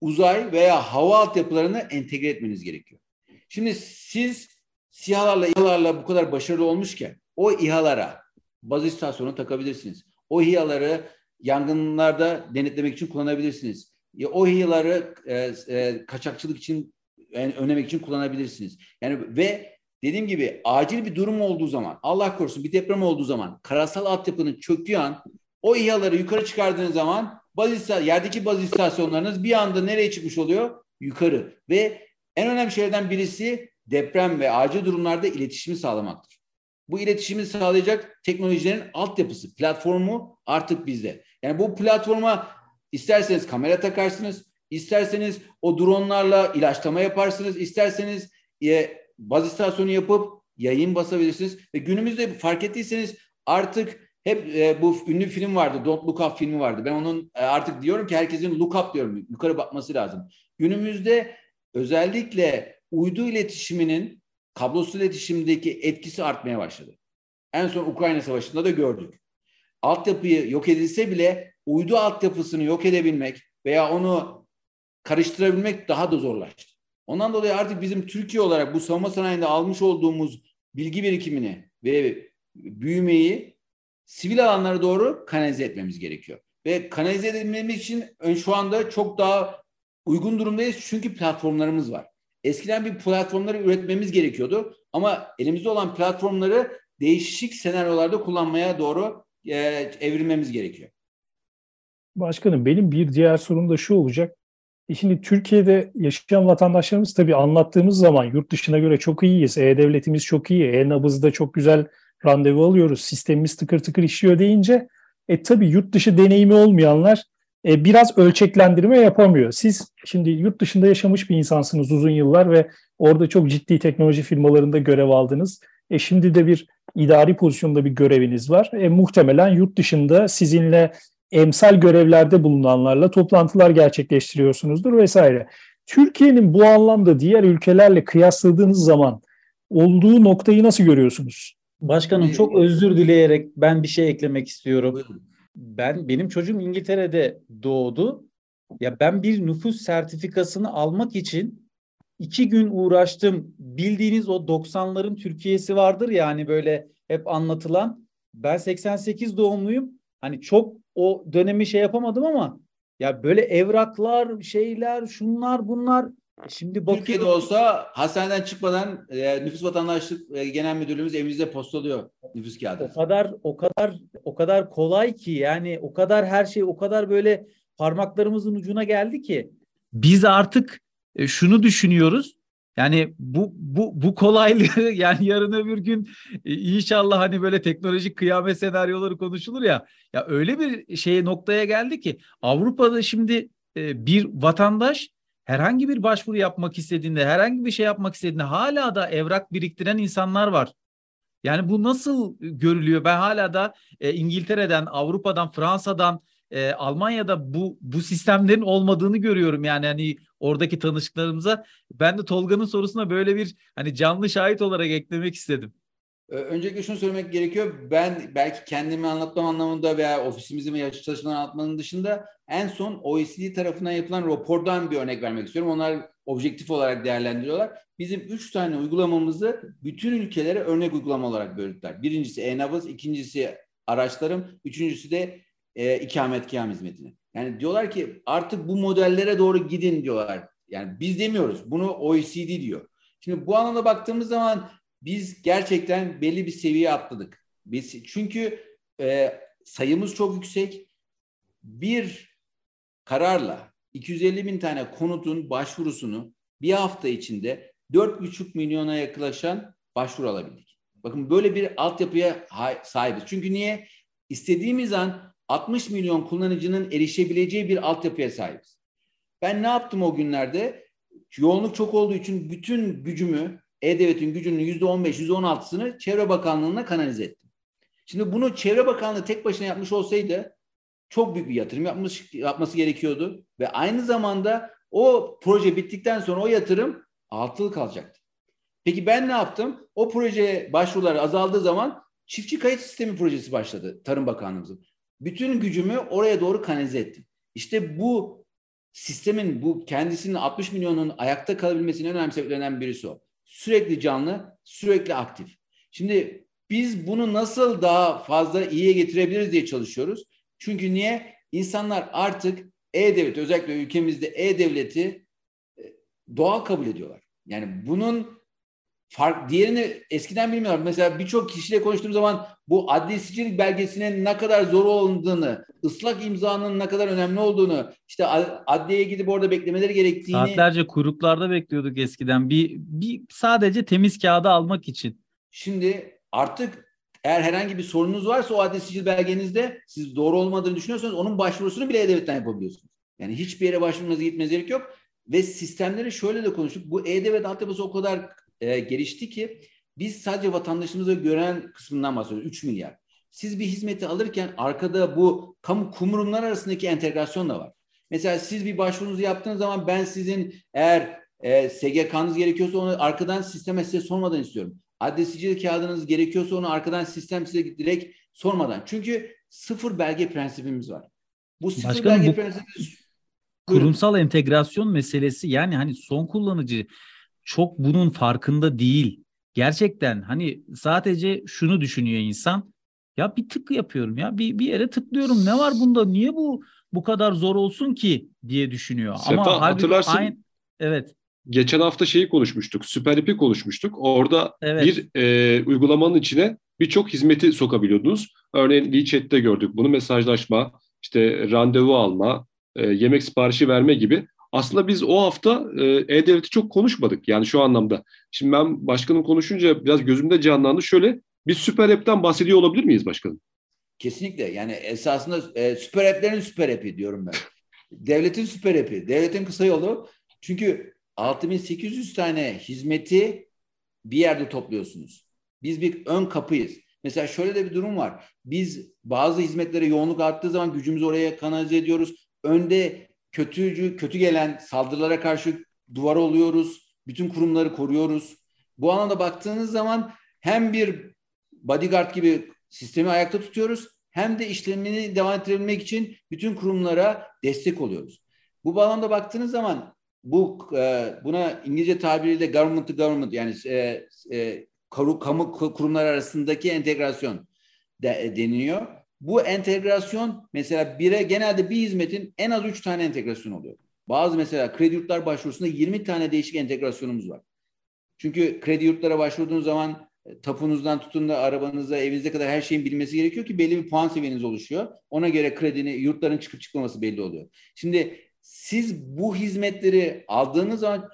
S2: uzay veya hava altyapılarını entegre etmeniz gerekiyor. Şimdi siz SİHA'larla İHA'larla bu kadar başarılı olmuşken o İHA'lara baz istasyonu takabilirsiniz. O İHA'ları yangınlarda denetlemek için kullanabilirsiniz. O İHA'ları e, e, kaçakçılık için yani önlemek için kullanabilirsiniz. Yani ve dediğim gibi acil bir durum olduğu zaman, Allah korusun bir deprem olduğu zaman, karasal altyapının çöktüğü an o İHA'ları yukarı çıkardığınız zaman baz yerdeki baz istasyonlarınız bir anda nereye çıkmış oluyor? Yukarı. Ve en önemli şeylerden birisi deprem ve acil durumlarda iletişimi sağlamaktır. Bu iletişimi sağlayacak teknolojilerin altyapısı, platformu artık bizde. Yani bu platforma isterseniz kamera takarsınız, isterseniz o dronlarla ilaçlama yaparsınız, isterseniz e, baz istasyonu yapıp yayın basabilirsiniz. Ve günümüzde fark ettiyseniz artık hep e, bu ünlü film vardı, Don't Look Up filmi vardı. Ben onun e, artık diyorum ki herkesin look up diyorum, yukarı bakması lazım. Günümüzde özellikle uydu iletişiminin kablosuz iletişimdeki etkisi artmaya başladı. En son Ukrayna Savaşı'nda da gördük. Altyapıyı yok edilse bile uydu altyapısını yok edebilmek veya onu karıştırabilmek daha da zorlaştı. Ondan dolayı artık bizim Türkiye olarak bu savunma sanayinde almış olduğumuz bilgi birikimini ve büyümeyi sivil alanlara doğru kanalize etmemiz gerekiyor. Ve kanalize edilmemiz için şu anda çok daha uygun durumdayız çünkü platformlarımız var. Eskiden bir platformları üretmemiz gerekiyordu ama elimizde olan platformları değişik senaryolarda kullanmaya doğru e, evrilmemiz gerekiyor.
S3: Başkanım benim bir diğer sorum da şu olacak. E şimdi Türkiye'de yaşayan vatandaşlarımız tabii anlattığımız zaman yurt dışına göre çok iyiyiz. E-Devletimiz çok iyi. E-Nabız'da çok güzel randevu alıyoruz. Sistemimiz tıkır tıkır işliyor deyince e tabii yurt dışı deneyimi olmayanlar e, biraz ölçeklendirme yapamıyor. Siz şimdi yurt dışında yaşamış bir insansınız uzun yıllar ve orada çok ciddi teknoloji firmalarında görev aldınız. E şimdi de bir idari pozisyonda bir göreviniz var. E, muhtemelen yurt dışında sizinle emsal görevlerde bulunanlarla toplantılar gerçekleştiriyorsunuzdur vesaire. Türkiye'nin bu anlamda diğer ülkelerle kıyasladığınız zaman olduğu noktayı nasıl görüyorsunuz?
S1: Başkanım çok özür dileyerek ben bir şey eklemek istiyorum. Ben benim çocuğum İngiltere'de doğdu. Ya ben bir nüfus sertifikasını almak için iki gün uğraştım. Bildiğiniz o 90'ların Türkiye'si vardır ya hani böyle hep anlatılan. Ben 88 doğumluyum. Hani çok o dönemi şey yapamadım ama ya böyle evraklar, şeyler, şunlar bunlar. Şimdi bakıyorum.
S2: Türkiye'de olsa hastaneden çıkmadan e, nüfus vatandaşlık e, genel müdürlüğümüz evinizde postalıyor nüfus kağıdı.
S1: O kadar o kadar o kadar kolay ki yani o kadar her şey o kadar böyle parmaklarımızın ucuna geldi ki biz artık e, şunu düşünüyoruz. Yani bu bu bu kolaylığı yani yarın öbür gün e, inşallah hani böyle teknolojik kıyamet senaryoları konuşulur ya. Ya öyle bir şeye noktaya geldi ki Avrupa'da şimdi e, bir vatandaş herhangi bir başvuru yapmak istediğinde, herhangi bir şey yapmak istediğinde hala da evrak biriktiren insanlar var. Yani bu nasıl görülüyor? Ben hala da e, İngiltere'den, Avrupa'dan, Fransa'dan, e, Almanya'da bu bu sistemlerin olmadığını görüyorum. Yani hani oradaki tanışıklarımıza ben de Tolga'nın sorusuna böyle bir hani canlı şahit olarak eklemek istedim.
S2: Öncelikle şunu söylemek gerekiyor. Ben belki kendimi anlatmam anlamında veya ofisimizi veya çalışmaları anlatmanın dışında en son OECD tarafından yapılan rapordan bir örnek vermek istiyorum. Onlar objektif olarak değerlendiriyorlar. Bizim üç tane uygulamamızı bütün ülkelere örnek uygulama olarak böldüler. Birincisi e-nabız, ikincisi araçlarım, üçüncüsü de e, ikametgah hizmetini. Yani diyorlar ki artık bu modellere doğru gidin diyorlar. Yani biz demiyoruz. Bunu OECD diyor. Şimdi bu anlamda baktığımız zaman biz gerçekten belli bir seviye atladık. Biz çünkü e, sayımız çok yüksek. Bir kararla 250 bin tane konutun başvurusunu bir hafta içinde 4,5 milyona yaklaşan başvuru alabildik. Bakın böyle bir altyapıya sahibiz. Çünkü niye? İstediğimiz an 60 milyon kullanıcının erişebileceği bir altyapıya sahibiz. Ben ne yaptım o günlerde? Yoğunluk çok olduğu için bütün gücümü, E-Devlet'in gücünün %15, %16'sını Çevre Bakanlığı'na kanalize ettim. Şimdi bunu Çevre Bakanlığı tek başına yapmış olsaydı çok büyük bir yatırım yapmış, yapması gerekiyordu. Ve aynı zamanda o proje bittikten sonra o yatırım altılı kalacaktı. Peki ben ne yaptım? O proje başvuruları azaldığı zaman çiftçi kayıt sistemi projesi başladı Tarım Bakanlığımızın. Bütün gücümü oraya doğru kanalize ettim. İşte bu sistemin bu kendisinin 60 milyonun ayakta kalabilmesinin önemli sebeplerinden birisi o. Sürekli canlı, sürekli aktif. Şimdi biz bunu nasıl daha fazla iyiye getirebiliriz diye çalışıyoruz. Çünkü niye? İnsanlar artık e-devlet özellikle ülkemizde e-devleti e, doğal kabul ediyorlar. Yani bunun fark diğerini eskiden bilmiyorlar. Mesela birçok kişiyle konuştuğum zaman bu adli sicil belgesinin ne kadar zor olduğunu, ıslak imzanın ne kadar önemli olduğunu, işte adliyeye gidip orada beklemeleri gerektiğini.
S1: Saatlerce kuyruklarda bekliyorduk eskiden. Bir, bir sadece temiz kağıdı almak için.
S2: Şimdi artık eğer herhangi bir sorunuz varsa o adli sicil belgenizde siz doğru olmadığını düşünüyorsanız onun başvurusunu bile E-Devlet'ten yapabiliyorsunuz. Yani hiçbir yere başvurmanıza gitmenize gerek yok. Ve sistemleri şöyle de konuştuk. Bu E-Devlet altyapısı o kadar e, gelişti ki biz sadece vatandaşımızı gören kısmından bahsediyoruz. 3 milyar. Siz bir hizmeti alırken arkada bu kamu kumurumlar arasındaki entegrasyon da var. Mesela siz bir başvurunuzu yaptığınız zaman ben sizin eğer e, SGK'nız gerekiyorsa onu arkadan sisteme size sormadan istiyorum. Adli sicil kağıdınız gerekiyorsa onu arkadan sistem size direkt sormadan. Çünkü sıfır belge prensibimiz var. Bu sıfır
S1: Başkanım, belge
S2: bu prensibi
S1: kurumsal entegrasyon meselesi yani hani son kullanıcı çok bunun farkında değil. Gerçekten hani sadece şunu düşünüyor insan. Ya bir tık yapıyorum ya bir, bir yere tıklıyorum. Ne var bunda? Niye bu bu kadar zor olsun ki diye düşünüyor.
S4: Sefa, Ama hatırlarsın. Aynı,
S1: evet.
S4: Geçen hafta şeyi konuşmuştuk. Süper App'i konuşmuştuk. Orada evet. bir e, uygulamanın içine birçok hizmeti sokabiliyordunuz. Örneğin WeChat'te gördük bunu. Mesajlaşma, işte randevu alma, e, yemek siparişi verme gibi aslında biz o hafta e, E-Devlet'i çok konuşmadık yani şu anlamda. Şimdi ben başkanım konuşunca biraz gözümde canlandı. Şöyle bir süper app'ten bahsediyor olabilir miyiz başkanım?
S2: Kesinlikle yani esasında e, süper app'lerin süper app'i diyorum ben. Devletin süper app'i. Devletin kısa yolu. Çünkü 6800 tane hizmeti bir yerde topluyorsunuz. Biz bir ön kapıyız. Mesela şöyle de bir durum var. Biz bazı hizmetlere yoğunluk arttığı zaman gücümüzü oraya kanalize ediyoruz. Önde kötücü, kötü gelen saldırılara karşı duvar oluyoruz. Bütün kurumları koruyoruz. Bu anlamda baktığınız zaman hem bir bodyguard gibi sistemi ayakta tutuyoruz hem de işlemini devam ettirebilmek için bütün kurumlara destek oluyoruz. Bu bağlamda baktığınız zaman bu e, buna İngilizce tabiriyle government to government yani e, e, kamu kurumlar arasındaki entegrasyon de, deniliyor. Bu entegrasyon mesela bire genelde bir hizmetin en az üç tane entegrasyon oluyor. Bazı mesela kredi yurtlar başvurusunda 20 tane değişik entegrasyonumuz var. Çünkü kredi yurtlara başvurduğunuz zaman e, tapunuzdan tutun da arabanıza, evinize kadar her şeyin bilmesi gerekiyor ki belli bir puan seviyeniz oluşuyor. Ona göre kredini, yurtların çıkıp çıkmaması belli oluyor. Şimdi siz bu hizmetleri aldığınız zaman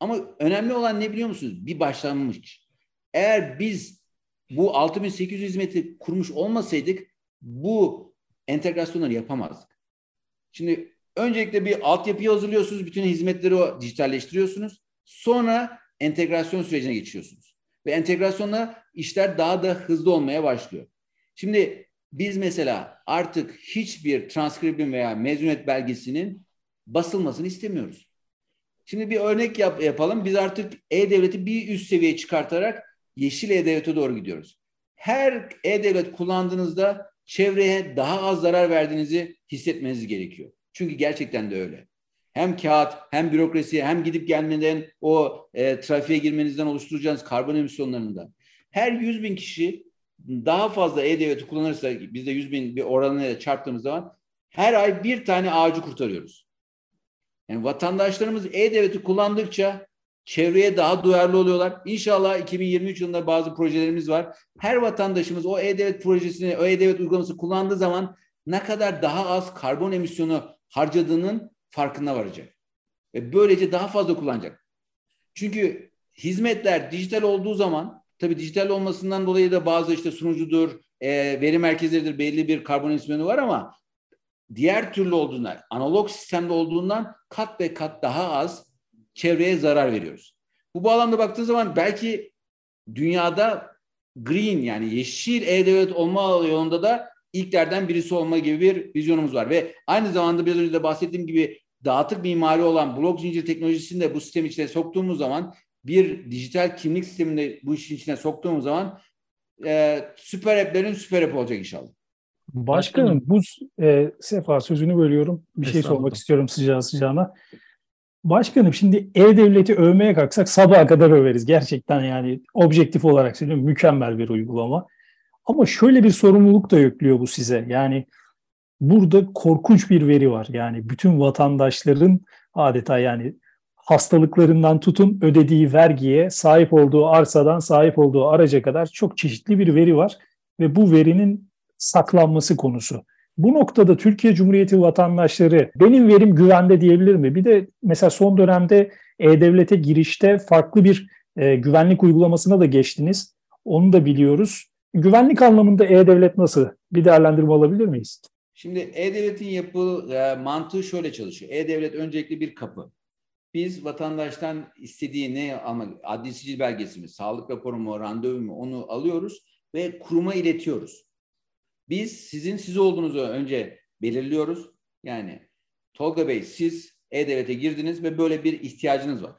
S2: ama önemli olan ne biliyor musunuz? Bir başlanmış. Eğer biz bu 6800 hizmeti kurmuş olmasaydık bu entegrasyonları yapamazdık. Şimdi öncelikle bir altyapıyı hazırlıyorsunuz, bütün hizmetleri o dijitalleştiriyorsunuz. Sonra entegrasyon sürecine geçiyorsunuz. Ve entegrasyonla işler daha da hızlı olmaya başlıyor. Şimdi biz mesela artık hiçbir transkribin veya mezuniyet belgesinin basılmasını istemiyoruz. Şimdi bir örnek yap, yapalım. Biz artık E-Devlet'i bir üst seviyeye çıkartarak Yeşil E-Devlet'e doğru gidiyoruz. her e-devlet kullandığınızda çevreye daha az zarar verdiğinizi hissetmeniz gerekiyor. Çünkü gerçekten de öyle. Hem kağıt, hem bürokrasi, hem gidip gelmeden o e, trafiğe girmenizden oluşturacağınız karbon emisyonlarından. Her 100 bin kişi daha fazla e-devleti kullanırsa, biz de 100 bin bir oranıyla çarptığımız zaman her ay bir tane ağacı kurtarıyoruz. Yani vatandaşlarımız e-devleti kullandıkça çevreye daha duyarlı oluyorlar. İnşallah 2023 yılında bazı projelerimiz var. Her vatandaşımız o e-devlet projesini, o e-devlet uygulaması kullandığı zaman ne kadar daha az karbon emisyonu harcadığının farkına varacak. Ve böylece daha fazla kullanacak. Çünkü hizmetler dijital olduğu zaman tabii dijital olmasından dolayı da bazı işte sunucudur, e, veri merkezleridir belli bir karbon emisyonu var ama diğer türlü olduğundan, analog sistemde olduğundan kat ve kat daha az çevreye zarar veriyoruz. Bu bağlamda baktığın zaman belki dünyada green yani yeşil e-devlet olma yolunda da ilklerden birisi olma gibi bir vizyonumuz var. Ve aynı zamanda biraz önce de bahsettiğim gibi dağıtık mimari olan blok zincir teknolojisini de bu sistem içine soktuğumuz zaman bir dijital kimlik sistemini bu işin içine soktuğumuz zaman e, süper app'lerin süper app olacak inşallah.
S3: Başkanım bu e, Sefa sözünü bölüyorum. Bir şey sormak istiyorum sıcağı sıcağına. Başkanım şimdi e-devleti övmeye kalksak sabaha kadar överiz. Gerçekten yani objektif olarak söylüyorum mükemmel bir uygulama. Ama şöyle bir sorumluluk da yüklüyor bu size. Yani burada korkunç bir veri var. Yani bütün vatandaşların adeta yani hastalıklarından tutun ödediği vergiye, sahip olduğu arsadan sahip olduğu araca kadar çok çeşitli bir veri var ve bu verinin saklanması konusu. Bu noktada Türkiye Cumhuriyeti vatandaşları benim verim güvende diyebilir mi? Bir de mesela son dönemde E-Devlet'e girişte farklı bir e, güvenlik uygulamasına da geçtiniz. Onu da biliyoruz. Güvenlik anlamında E-Devlet nasıl? Bir değerlendirme alabilir miyiz?
S2: Şimdi E-Devlet'in yapı e, mantığı şöyle çalışıyor. E-Devlet öncelikli bir kapı. Biz vatandaştan istediği ne almak, adli sicil belgesi mi, sağlık raporu mu, randevu mu onu alıyoruz ve kuruma iletiyoruz. Biz sizin siz olduğunuzu önce belirliyoruz. Yani Tolga Bey siz E-Devlet'e girdiniz ve böyle bir ihtiyacınız var.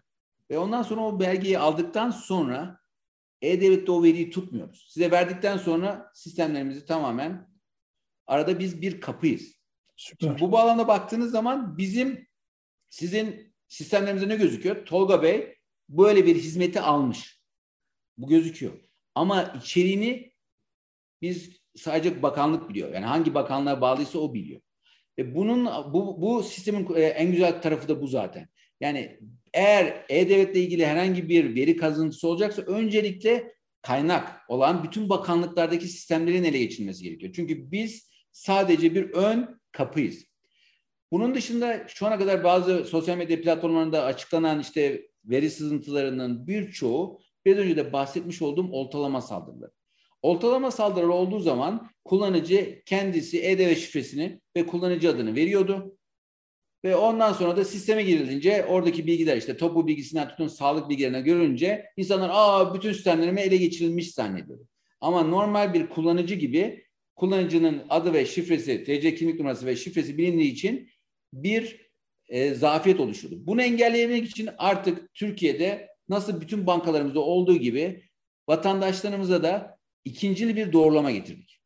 S2: Ve ondan sonra o belgeyi aldıktan sonra E-Devlet'te o veriyi tutmuyoruz. Size verdikten sonra sistemlerimizi tamamen arada biz bir kapıyız. Süper. Şimdi bu bağlamda baktığınız zaman bizim sizin sistemlerimizde ne gözüküyor? Tolga Bey böyle bir hizmeti almış. Bu gözüküyor. Ama içeriğini biz sadece bakanlık biliyor. Yani hangi bakanlığa bağlıysa o biliyor. Ve bunun bu, bu sistemin e, en güzel tarafı da bu zaten. Yani eğer e-devletle ilgili herhangi bir veri kazıntısı olacaksa öncelikle kaynak olan bütün bakanlıklardaki sistemlerin ele geçirilmesi gerekiyor. Çünkü biz sadece bir ön kapıyız. Bunun dışında şu ana kadar bazı sosyal medya platformlarında açıklanan işte veri sızıntılarının birçoğu biraz önce de bahsetmiş olduğum oltalama saldırıları. Oltalama saldırıları olduğu zaman kullanıcı kendisi e-devlet şifresini ve kullanıcı adını veriyordu. Ve ondan sonra da sisteme girilince oradaki bilgiler işte topu bilgisinden tutun sağlık bilgilerine görünce insanlar aa bütün sistemlerime ele geçirilmiş zannediyor. Ama normal bir kullanıcı gibi kullanıcının adı ve şifresi, TC kimlik numarası ve şifresi bilindiği için bir e, zafiyet oluşuyordu. Bunu engelleyebilmek için artık Türkiye'de nasıl bütün bankalarımızda olduğu gibi vatandaşlarımıza da ikincili bir doğrulama getirdik.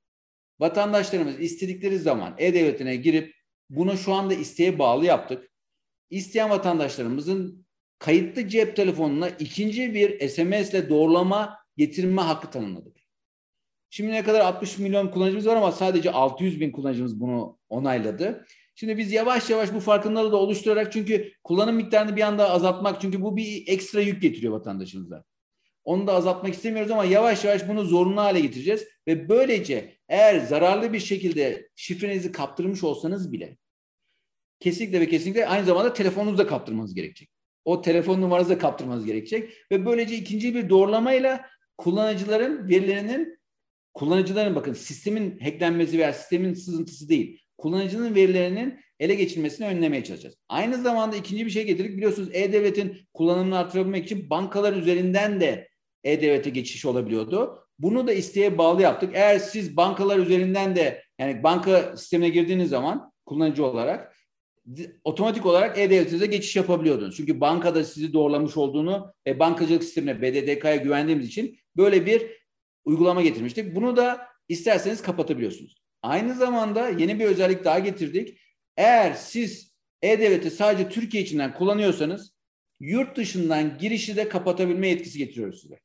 S2: Vatandaşlarımız istedikleri zaman e-devletine girip bunu şu anda isteğe bağlı yaptık. İsteyen vatandaşlarımızın kayıtlı cep telefonuna ikinci bir SMS ile doğrulama getirme hakkı tanınmadı. Şimdi ne kadar 60 milyon kullanıcımız var ama sadece 600 bin kullanıcımız bunu onayladı. Şimdi biz yavaş yavaş bu farkındalığı da oluşturarak çünkü kullanım miktarını bir anda azaltmak çünkü bu bir ekstra yük getiriyor vatandaşımıza. Onu da azaltmak istemiyoruz ama yavaş yavaş bunu zorunlu hale getireceğiz. Ve böylece eğer zararlı bir şekilde şifrenizi kaptırmış olsanız bile kesinlikle ve kesinlikle aynı zamanda telefonunuzu da kaptırmanız gerekecek. O telefon numaranızı da kaptırmanız gerekecek. Ve böylece ikinci bir doğrulamayla kullanıcıların verilerinin kullanıcıların bakın sistemin hacklenmesi veya sistemin sızıntısı değil. Kullanıcının verilerinin ele geçirmesini önlemeye çalışacağız. Aynı zamanda ikinci bir şey getirdik. Biliyorsunuz E-Devlet'in kullanımını artırabilmek için bankalar üzerinden de e-devlete geçiş olabiliyordu. Bunu da isteğe bağlı yaptık. Eğer siz bankalar üzerinden de yani banka sistemine girdiğiniz zaman kullanıcı olarak otomatik olarak e-devletinize geçiş yapabiliyordunuz. Çünkü bankada sizi doğrulamış olduğunu ve bankacılık sistemine BDDK'ya güvendiğimiz için böyle bir uygulama getirmiştik. Bunu da isterseniz kapatabiliyorsunuz. Aynı zamanda yeni bir özellik daha getirdik. Eğer siz e-devleti sadece Türkiye içinden kullanıyorsanız yurt dışından girişi de kapatabilme yetkisi getiriyoruz size.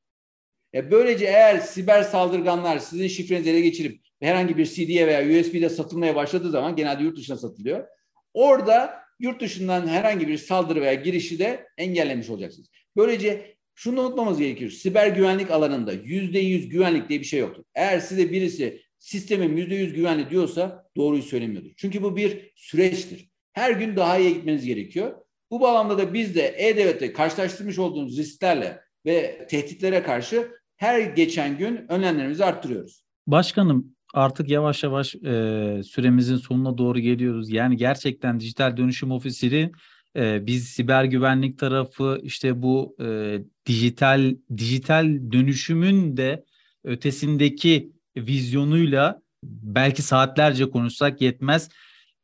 S2: E böylece eğer siber saldırganlar sizin şifrenizi ele geçirip herhangi bir CD'ye veya USB'de satılmaya başladığı zaman genelde yurt dışına satılıyor. Orada yurt dışından herhangi bir saldırı veya girişi de engellemiş olacaksınız. Böylece şunu unutmamız gerekiyor. Siber güvenlik alanında yüzde yüz güvenlik diye bir şey yoktur. Eğer size birisi sistemin yüzde yüz güvenli diyorsa doğruyu söylemiyordur. Çünkü bu bir süreçtir. Her gün daha iyi gitmeniz gerekiyor. Bu bağlamda da biz de E-Devlet'te karşılaştırmış olduğumuz risklerle ve tehditlere karşı her geçen gün önlemlerimizi arttırıyoruz.
S1: Başkanım artık yavaş yavaş e, süremizin sonuna doğru geliyoruz. Yani gerçekten dijital dönüşüm ofisleri e, biz siber güvenlik tarafı işte bu e, dijital dijital dönüşümün de ötesindeki vizyonuyla belki saatlerce konuşsak yetmez.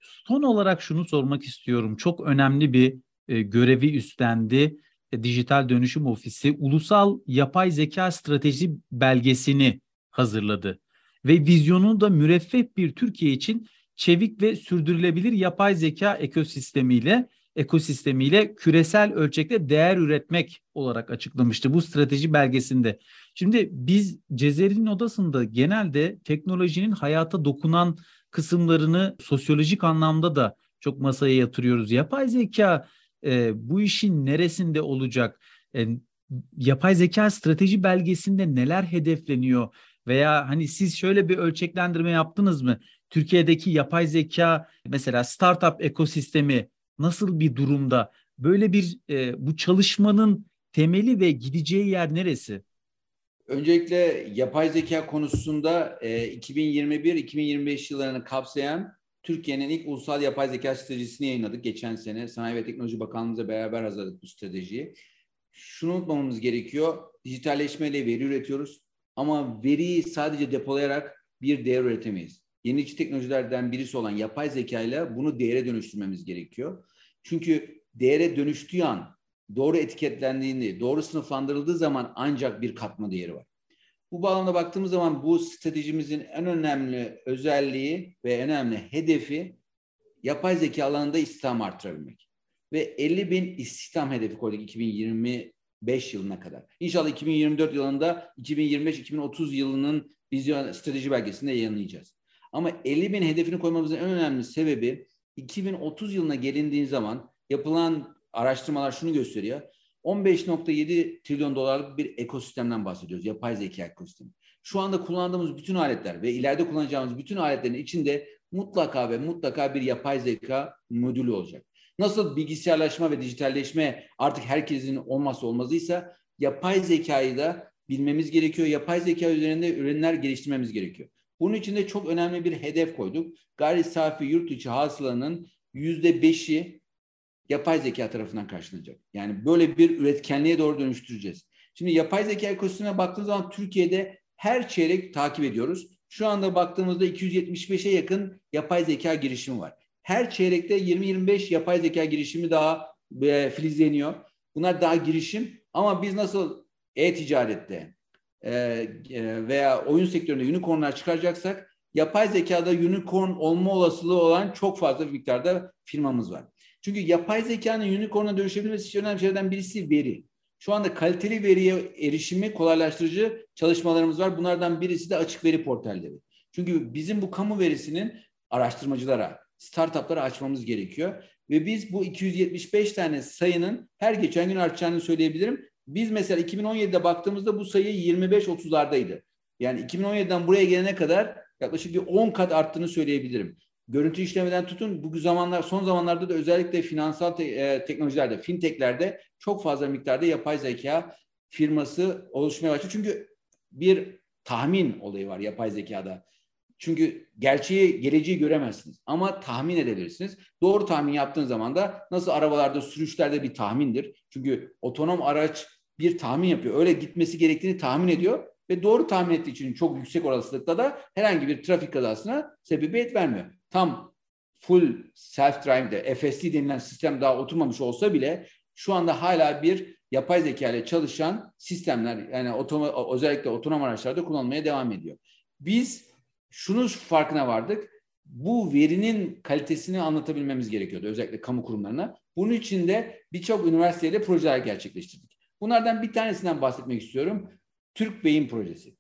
S1: Son olarak şunu sormak istiyorum. Çok önemli bir e, görevi üstlendi. E, Dijital Dönüşüm Ofisi ulusal yapay zeka strateji belgesini hazırladı ve vizyonu da müreffeh bir Türkiye için çevik ve sürdürülebilir yapay zeka ekosistemiyle ekosistemiyle küresel ölçekte değer üretmek olarak açıklamıştı bu strateji belgesinde. Şimdi biz Cezeri'nin odasında genelde teknolojinin hayata dokunan kısımlarını sosyolojik anlamda da çok masaya yatırıyoruz. Yapay zeka e, bu işin neresinde olacak? E, yapay zeka strateji belgesinde neler hedefleniyor? Veya hani siz şöyle bir ölçeklendirme yaptınız mı? Türkiye'deki yapay zeka mesela startup ekosistemi nasıl bir durumda? Böyle bir e, bu çalışmanın temeli ve gideceği yer neresi?
S2: Öncelikle yapay zeka konusunda e, 2021-2025 yıllarını kapsayan Türkiye'nin ilk ulusal yapay zeka stratejisini yayınladık geçen sene. Sanayi ve Teknoloji Bakanlığı'yla beraber hazırladık bu stratejiyi. Şunu unutmamamız gerekiyor. Dijitalleşmeyle veri üretiyoruz. Ama veriyi sadece depolayarak bir değer üretemeyiz. Yenilikçi teknolojilerden birisi olan yapay zeka ile bunu değere dönüştürmemiz gerekiyor. Çünkü değere dönüştüğü an doğru etiketlendiğinde, doğru sınıflandırıldığı zaman ancak bir katma değeri var. Bu bağlamda baktığımız zaman bu stratejimizin en önemli özelliği ve önemli hedefi yapay zeka alanında istihdam artırabilmek. Ve 50 bin istihdam hedefi koyduk 2025 yılına kadar. İnşallah 2024 yılında 2025-2030 yılının vizyon strateji belgesinde yayınlayacağız. Ama 50 bin hedefini koymamızın en önemli sebebi 2030 yılına gelindiği zaman yapılan araştırmalar şunu gösteriyor. 15.7 trilyon dolarlık bir ekosistemden bahsediyoruz. Yapay zeka ekosistemi. Şu anda kullandığımız bütün aletler ve ileride kullanacağımız bütün aletlerin içinde mutlaka ve mutlaka bir yapay zeka modülü olacak. Nasıl bilgisayarlaşma ve dijitalleşme artık herkesin olmazsa olmazıysa yapay zekayı da bilmemiz gerekiyor. Yapay zeka üzerinde ürünler geliştirmemiz gerekiyor. Bunun için de çok önemli bir hedef koyduk. Gayri safi yurt içi hasılanın yüzde beşi yapay zeka tarafından karşılanacak. Yani böyle bir üretkenliğe doğru dönüştüreceğiz. Şimdi yapay zeka ekosistemine baktığımız zaman Türkiye'de her çeyrek takip ediyoruz. Şu anda baktığımızda 275'e yakın yapay zeka girişimi var. Her çeyrekte 20-25 yapay zeka girişimi daha e, filizleniyor. Bunlar daha girişim ama biz nasıl e-ticarette e, e, veya oyun sektöründe unicornlar çıkaracaksak yapay zekada unicorn olma olasılığı olan çok fazla bir miktarda firmamız var. Çünkü yapay zekanın unicorn'a dönüşebilmesi için önemli şeylerden birisi veri. Şu anda kaliteli veriye erişimi kolaylaştırıcı çalışmalarımız var. Bunlardan birisi de açık veri portalleri. Çünkü bizim bu kamu verisinin araştırmacılara, startuplara açmamız gerekiyor. Ve biz bu 275 tane sayının her geçen gün artacağını söyleyebilirim. Biz mesela 2017'de baktığımızda bu sayı 25-30'lardaydı. Yani 2017'den buraya gelene kadar yaklaşık bir 10 kat arttığını söyleyebilirim görüntü işlemeden tutun bu zamanlar son zamanlarda da özellikle finansal te, e, teknolojilerde, fintechlerde çok fazla miktarda yapay zeka firması oluşmaya başladı. Çünkü bir tahmin olayı var yapay zekada. Çünkü gerçeği, geleceği göremezsiniz ama tahmin edebilirsiniz. Doğru tahmin yaptığın zaman da nasıl arabalarda, sürüşlerde bir tahmindir. Çünkü otonom araç bir tahmin yapıyor. Öyle gitmesi gerektiğini tahmin ediyor ve doğru tahmin ettiği için çok yüksek olasılıkla da herhangi bir trafik kazasına sebebiyet vermiyor tam full self-drive'de FSD denilen sistem daha oturmamış olsa bile şu anda hala bir yapay zeka ile çalışan sistemler yani otoma, özellikle otonom araçlarda kullanılmaya devam ediyor. Biz şunu farkına vardık. Bu verinin kalitesini anlatabilmemiz gerekiyordu özellikle kamu kurumlarına. Bunun için de birçok üniversitede projeler gerçekleştirdik. Bunlardan bir tanesinden bahsetmek istiyorum. Türk Beyin Projesi.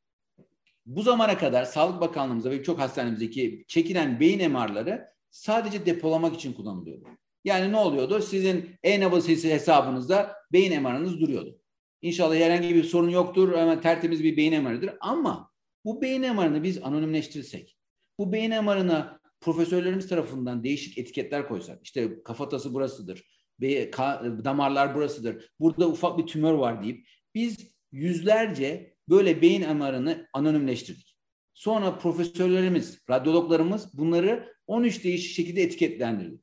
S2: Bu zamana kadar Sağlık Bakanlığımızda ve birçok hastanemizdeki çekilen beyin MR'ları sadece depolamak için kullanılıyordu. Yani ne oluyordu? Sizin e-nabız hesabınızda beyin MR'ınız duruyordu. İnşallah herhangi bir sorun yoktur. Hemen tertemiz bir beyin MR'ıdır. Ama bu beyin MR'ını biz anonimleştirirsek, bu beyin MR'ına profesörlerimiz tarafından değişik etiketler koysak, işte kafatası burasıdır, damarlar burasıdır, burada ufak bir tümör var deyip biz yüzlerce böyle beyin MR'ını anonimleştirdik. Sonra profesörlerimiz, radyologlarımız bunları 13 değişik şekilde etiketlendirdi.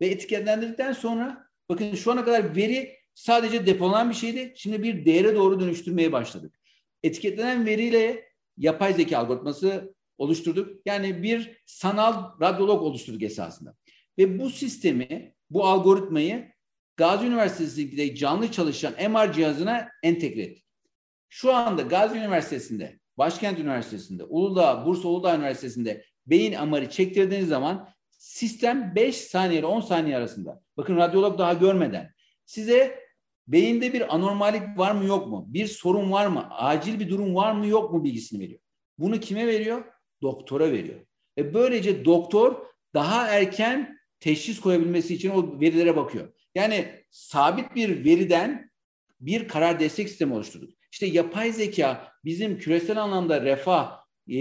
S2: Ve etiketlendirdikten sonra bakın şu ana kadar veri sadece depolanan bir şeydi. Şimdi bir değere doğru dönüştürmeye başladık. Etiketlenen veriyle yapay zeka algoritması oluşturduk. Yani bir sanal radyolog oluşturduk esasında. Ve bu sistemi, bu algoritmayı Gazi Üniversitesi'nde canlı çalışan MR cihazına entegre ettik. Şu anda Gazi Üniversitesi'nde, Başkent Üniversitesi'nde, Uludağ, Bursa Uludağ Üniversitesi'nde beyin MR'ı çektirdiğiniz zaman sistem 5 saniye ile 10 saniye arasında. Bakın radyolog daha görmeden size beyinde bir anormalik var mı yok mu? Bir sorun var mı? Acil bir durum var mı yok mu bilgisini veriyor. Bunu kime veriyor? Doktora veriyor. Ve böylece doktor daha erken teşhis koyabilmesi için o verilere bakıyor. Yani sabit bir veriden bir karar destek sistemi oluşturduk. İşte yapay zeka bizim küresel anlamda refah e,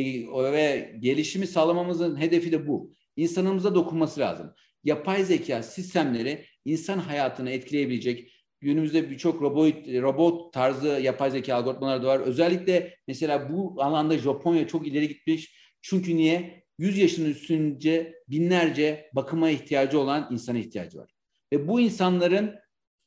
S2: ve gelişimi sağlamamızın hedefi de bu. İnsanımıza dokunması lazım. Yapay zeka sistemleri insan hayatını etkileyebilecek, günümüzde birçok robot, robot tarzı yapay zeka algoritmaları da var. Özellikle mesela bu alanda Japonya çok ileri gitmiş. Çünkü niye? 100 yaşının üstünce binlerce bakıma ihtiyacı olan insana ihtiyacı var. Ve bu insanların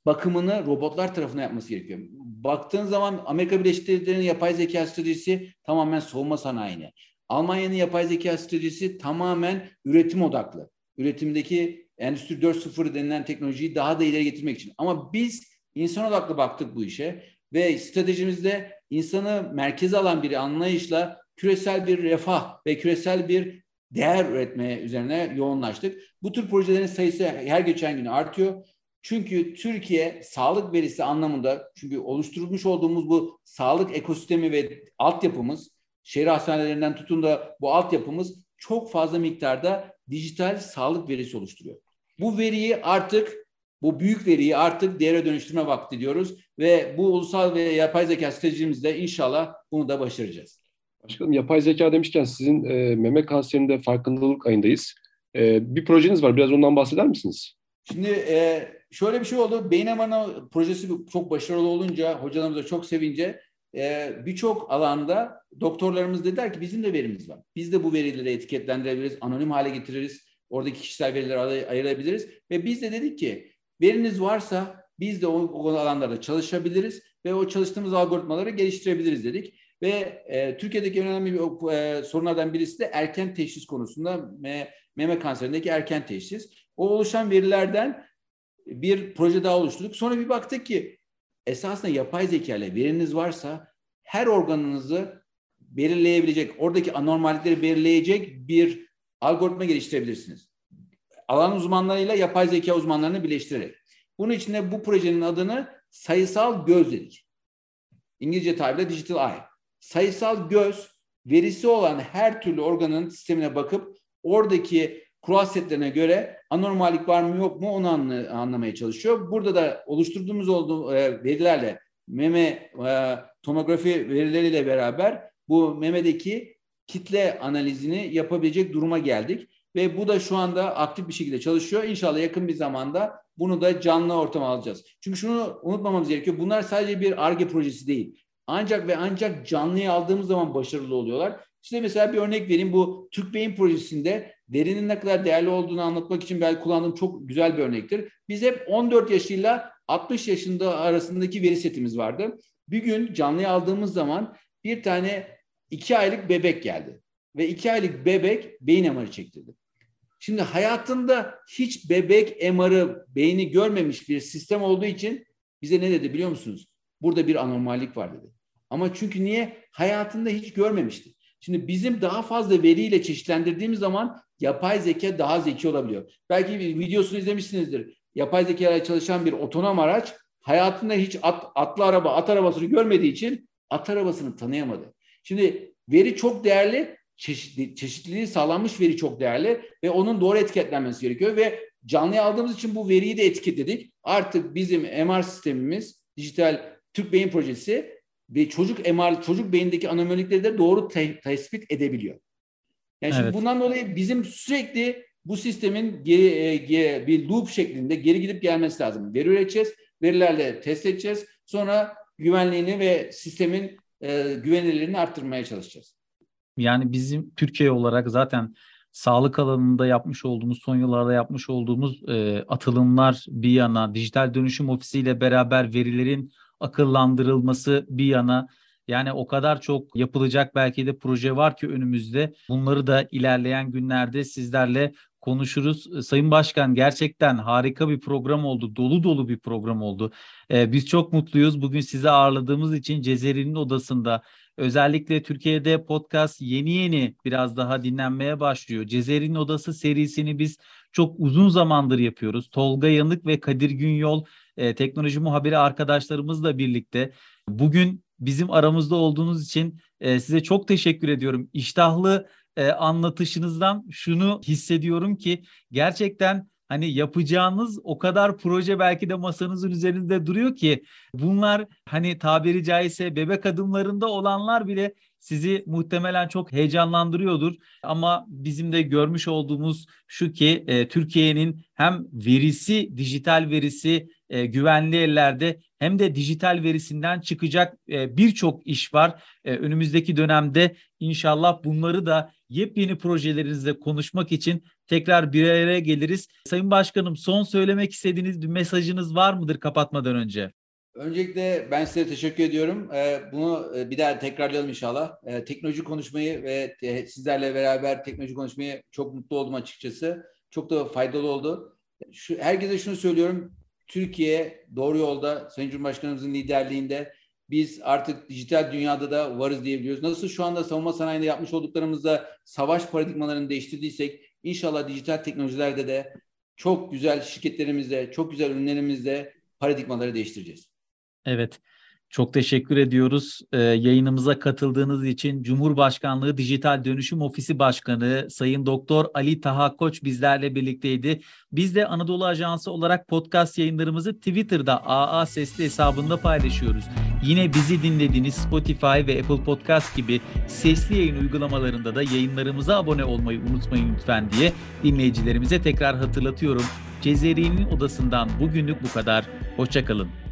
S2: bakımını robotlar tarafına yapması gerekiyor. Baktığın zaman Amerika Birleşik Devletleri'nin yapay zeka stratejisi tamamen savunma sanayine. Almanya'nın yapay zeka stratejisi tamamen üretim odaklı. Üretimdeki Endüstri 4.0 denilen teknolojiyi daha da ileri getirmek için. Ama biz insan odaklı baktık bu işe ve stratejimizde insanı merkeze alan bir anlayışla küresel bir refah ve küresel bir değer üretmeye üzerine yoğunlaştık. Bu tür projelerin sayısı her geçen gün artıyor. Çünkü Türkiye sağlık verisi anlamında çünkü oluşturmuş olduğumuz bu sağlık ekosistemi ve altyapımız şehir hastanelerinden tutun da bu altyapımız çok fazla miktarda dijital sağlık verisi oluşturuyor. Bu veriyi artık bu büyük veriyi artık değere dönüştürme vakti diyoruz ve bu ulusal ve yapay zeka stratejimizde inşallah bunu da başaracağız.
S4: Başkanım yapay zeka demişken sizin e, meme kanserinde farkındalık ayındayız. E, bir projeniz var. Biraz ondan bahseder misiniz?
S2: Şimdi e, şöyle bir şey oldu. Beyin projesi çok başarılı olunca, hocalarımız da çok sevince e, birçok alanda doktorlarımız dediler ki bizim de verimiz var. Biz de bu verileri etiketlendirebiliriz, anonim hale getiririz. Oradaki kişisel verileri ayırabiliriz. Ve biz de dedik ki veriniz varsa biz de o, o alanlarda çalışabiliriz ve o çalıştığımız algoritmaları geliştirebiliriz dedik. Ve e, Türkiye'deki önemli bir e, sorunlardan birisi de erken teşhis konusunda me, meme kanserindeki erken teşhis. O oluşan verilerden bir proje daha oluşturduk. Sonra bir baktık ki esasında yapay zeka ile veriniz varsa her organınızı belirleyebilecek, oradaki anormallikleri belirleyecek bir algoritma geliştirebilirsiniz. Alan uzmanlarıyla yapay zeka uzmanlarını birleştirerek. Bunun için de bu projenin adını sayısal göz dedik. İngilizce tabirle digital eye. Sayısal göz verisi olan her türlü organın sistemine bakıp oradaki kural setlerine göre anormallik var mı yok mu onu anla, anlamaya çalışıyor. Burada da oluşturduğumuz olduğu e, verilerle meme e, tomografi verileriyle beraber bu memedeki kitle analizini yapabilecek duruma geldik. Ve bu da şu anda aktif bir şekilde çalışıyor. İnşallah yakın bir zamanda bunu da canlı ortama alacağız. Çünkü şunu unutmamamız gerekiyor. Bunlar sadece bir ARGE projesi değil. Ancak ve ancak canlıya aldığımız zaman başarılı oluyorlar. Size mesela bir örnek vereyim. Bu Türk Beyin projesinde verinin ne kadar değerli olduğunu anlatmak için belki kullandığım çok güzel bir örnektir. Biz hep 14 yaşıyla 60 yaşında arasındaki veri setimiz vardı. Bir gün canlıya aldığımız zaman bir tane iki aylık bebek geldi. Ve iki aylık bebek beyin MR'ı çektirdi. Şimdi hayatında hiç bebek MR'ı beyni görmemiş bir sistem olduğu için Bize ne dedi biliyor musunuz? Burada bir anormallik var dedi. Ama çünkü niye? Hayatında hiç görmemişti. Şimdi bizim daha fazla veriyle çeşitlendirdiğimiz zaman yapay zeka daha zeki olabiliyor. Belki videosunu izlemişsinizdir. Yapay zeka çalışan bir otonom araç hayatında hiç at, atlı araba, at arabasını görmediği için at arabasını tanıyamadı. Şimdi veri çok değerli, çeşitli, çeşitliliği sağlanmış veri çok değerli ve onun doğru etiketlenmesi gerekiyor ve canlıya aldığımız için bu veriyi de etiketledik. Artık bizim MR sistemimiz, dijital Türk Beyin Projesi ve çocuk MR, çocuk beyindeki anomalilikleri de doğru te- tespit edebiliyor. Yani şimdi
S1: Evet.
S2: bundan dolayı bizim sürekli bu sistemin geri, e, ge- bir loop şeklinde geri gidip gelmesi lazım. Veri üreteceğiz, verilerle test edeceğiz. Sonra güvenliğini ve sistemin e, güvenilirliğini arttırmaya çalışacağız.
S1: Yani bizim Türkiye olarak zaten sağlık alanında yapmış olduğumuz, son yıllarda yapmış olduğumuz e, atılımlar bir yana, dijital dönüşüm ofisiyle beraber verilerin akıllandırılması bir yana, yani o kadar çok yapılacak belki de proje var ki önümüzde. Bunları da ilerleyen günlerde sizlerle konuşuruz. Sayın Başkan gerçekten harika bir program oldu. Dolu dolu bir program oldu. Ee, biz çok mutluyuz. Bugün sizi ağırladığımız için Cezeri'nin odasında özellikle Türkiye'de podcast yeni yeni biraz daha dinlenmeye başlıyor. Cezeri'nin odası serisini biz çok uzun zamandır yapıyoruz. Tolga Yanık ve Kadir Günyol e, teknoloji muhabiri arkadaşlarımızla birlikte bugün bizim aramızda olduğunuz için e, size çok teşekkür ediyorum. İştahlı e, anlatışınızdan şunu hissediyorum ki gerçekten hani yapacağınız o kadar proje belki de masanızın üzerinde duruyor ki bunlar hani tabiri caizse bebek adımlarında olanlar bile sizi muhtemelen çok heyecanlandırıyordur. Ama bizim de görmüş olduğumuz şu ki e, Türkiye'nin hem verisi, dijital verisi e, güvenli ellerde hem de dijital verisinden çıkacak e, birçok iş var. E, önümüzdeki dönemde inşallah bunları da yepyeni projelerinizle konuşmak için tekrar bir araya geliriz. Sayın Başkanım son söylemek istediğiniz bir mesajınız var mıdır kapatmadan önce?
S2: Öncelikle ben size teşekkür ediyorum. Ee, bunu e, bir daha tekrarlayalım inşallah. Ee, teknoloji konuşmayı ve e, sizlerle beraber teknoloji konuşmayı çok mutlu oldum açıkçası. Çok da faydalı oldu. Şu, herkese şunu söylüyorum. Türkiye doğru yolda Sayın Cumhurbaşkanımızın liderliğinde biz artık dijital dünyada da varız diyebiliyoruz. Nasıl şu anda savunma sanayinde yapmış olduklarımızda savaş paradigmalarını değiştirdiysek inşallah dijital teknolojilerde de çok güzel şirketlerimizde, çok güzel ürünlerimizde paradigmaları değiştireceğiz.
S1: Evet. Çok teşekkür ediyoruz ee, yayınımıza katıldığınız için. Cumhurbaşkanlığı Dijital Dönüşüm Ofisi Başkanı Sayın Doktor Ali Taha Koç bizlerle birlikteydi. Biz de Anadolu Ajansı olarak podcast yayınlarımızı Twitter'da AA Sesli hesabında paylaşıyoruz. Yine bizi dinlediğiniz Spotify ve Apple Podcast gibi sesli yayın uygulamalarında da yayınlarımıza abone olmayı unutmayın lütfen diye dinleyicilerimize tekrar hatırlatıyorum. Cezeri'nin odasından bugünlük bu kadar. Hoşçakalın.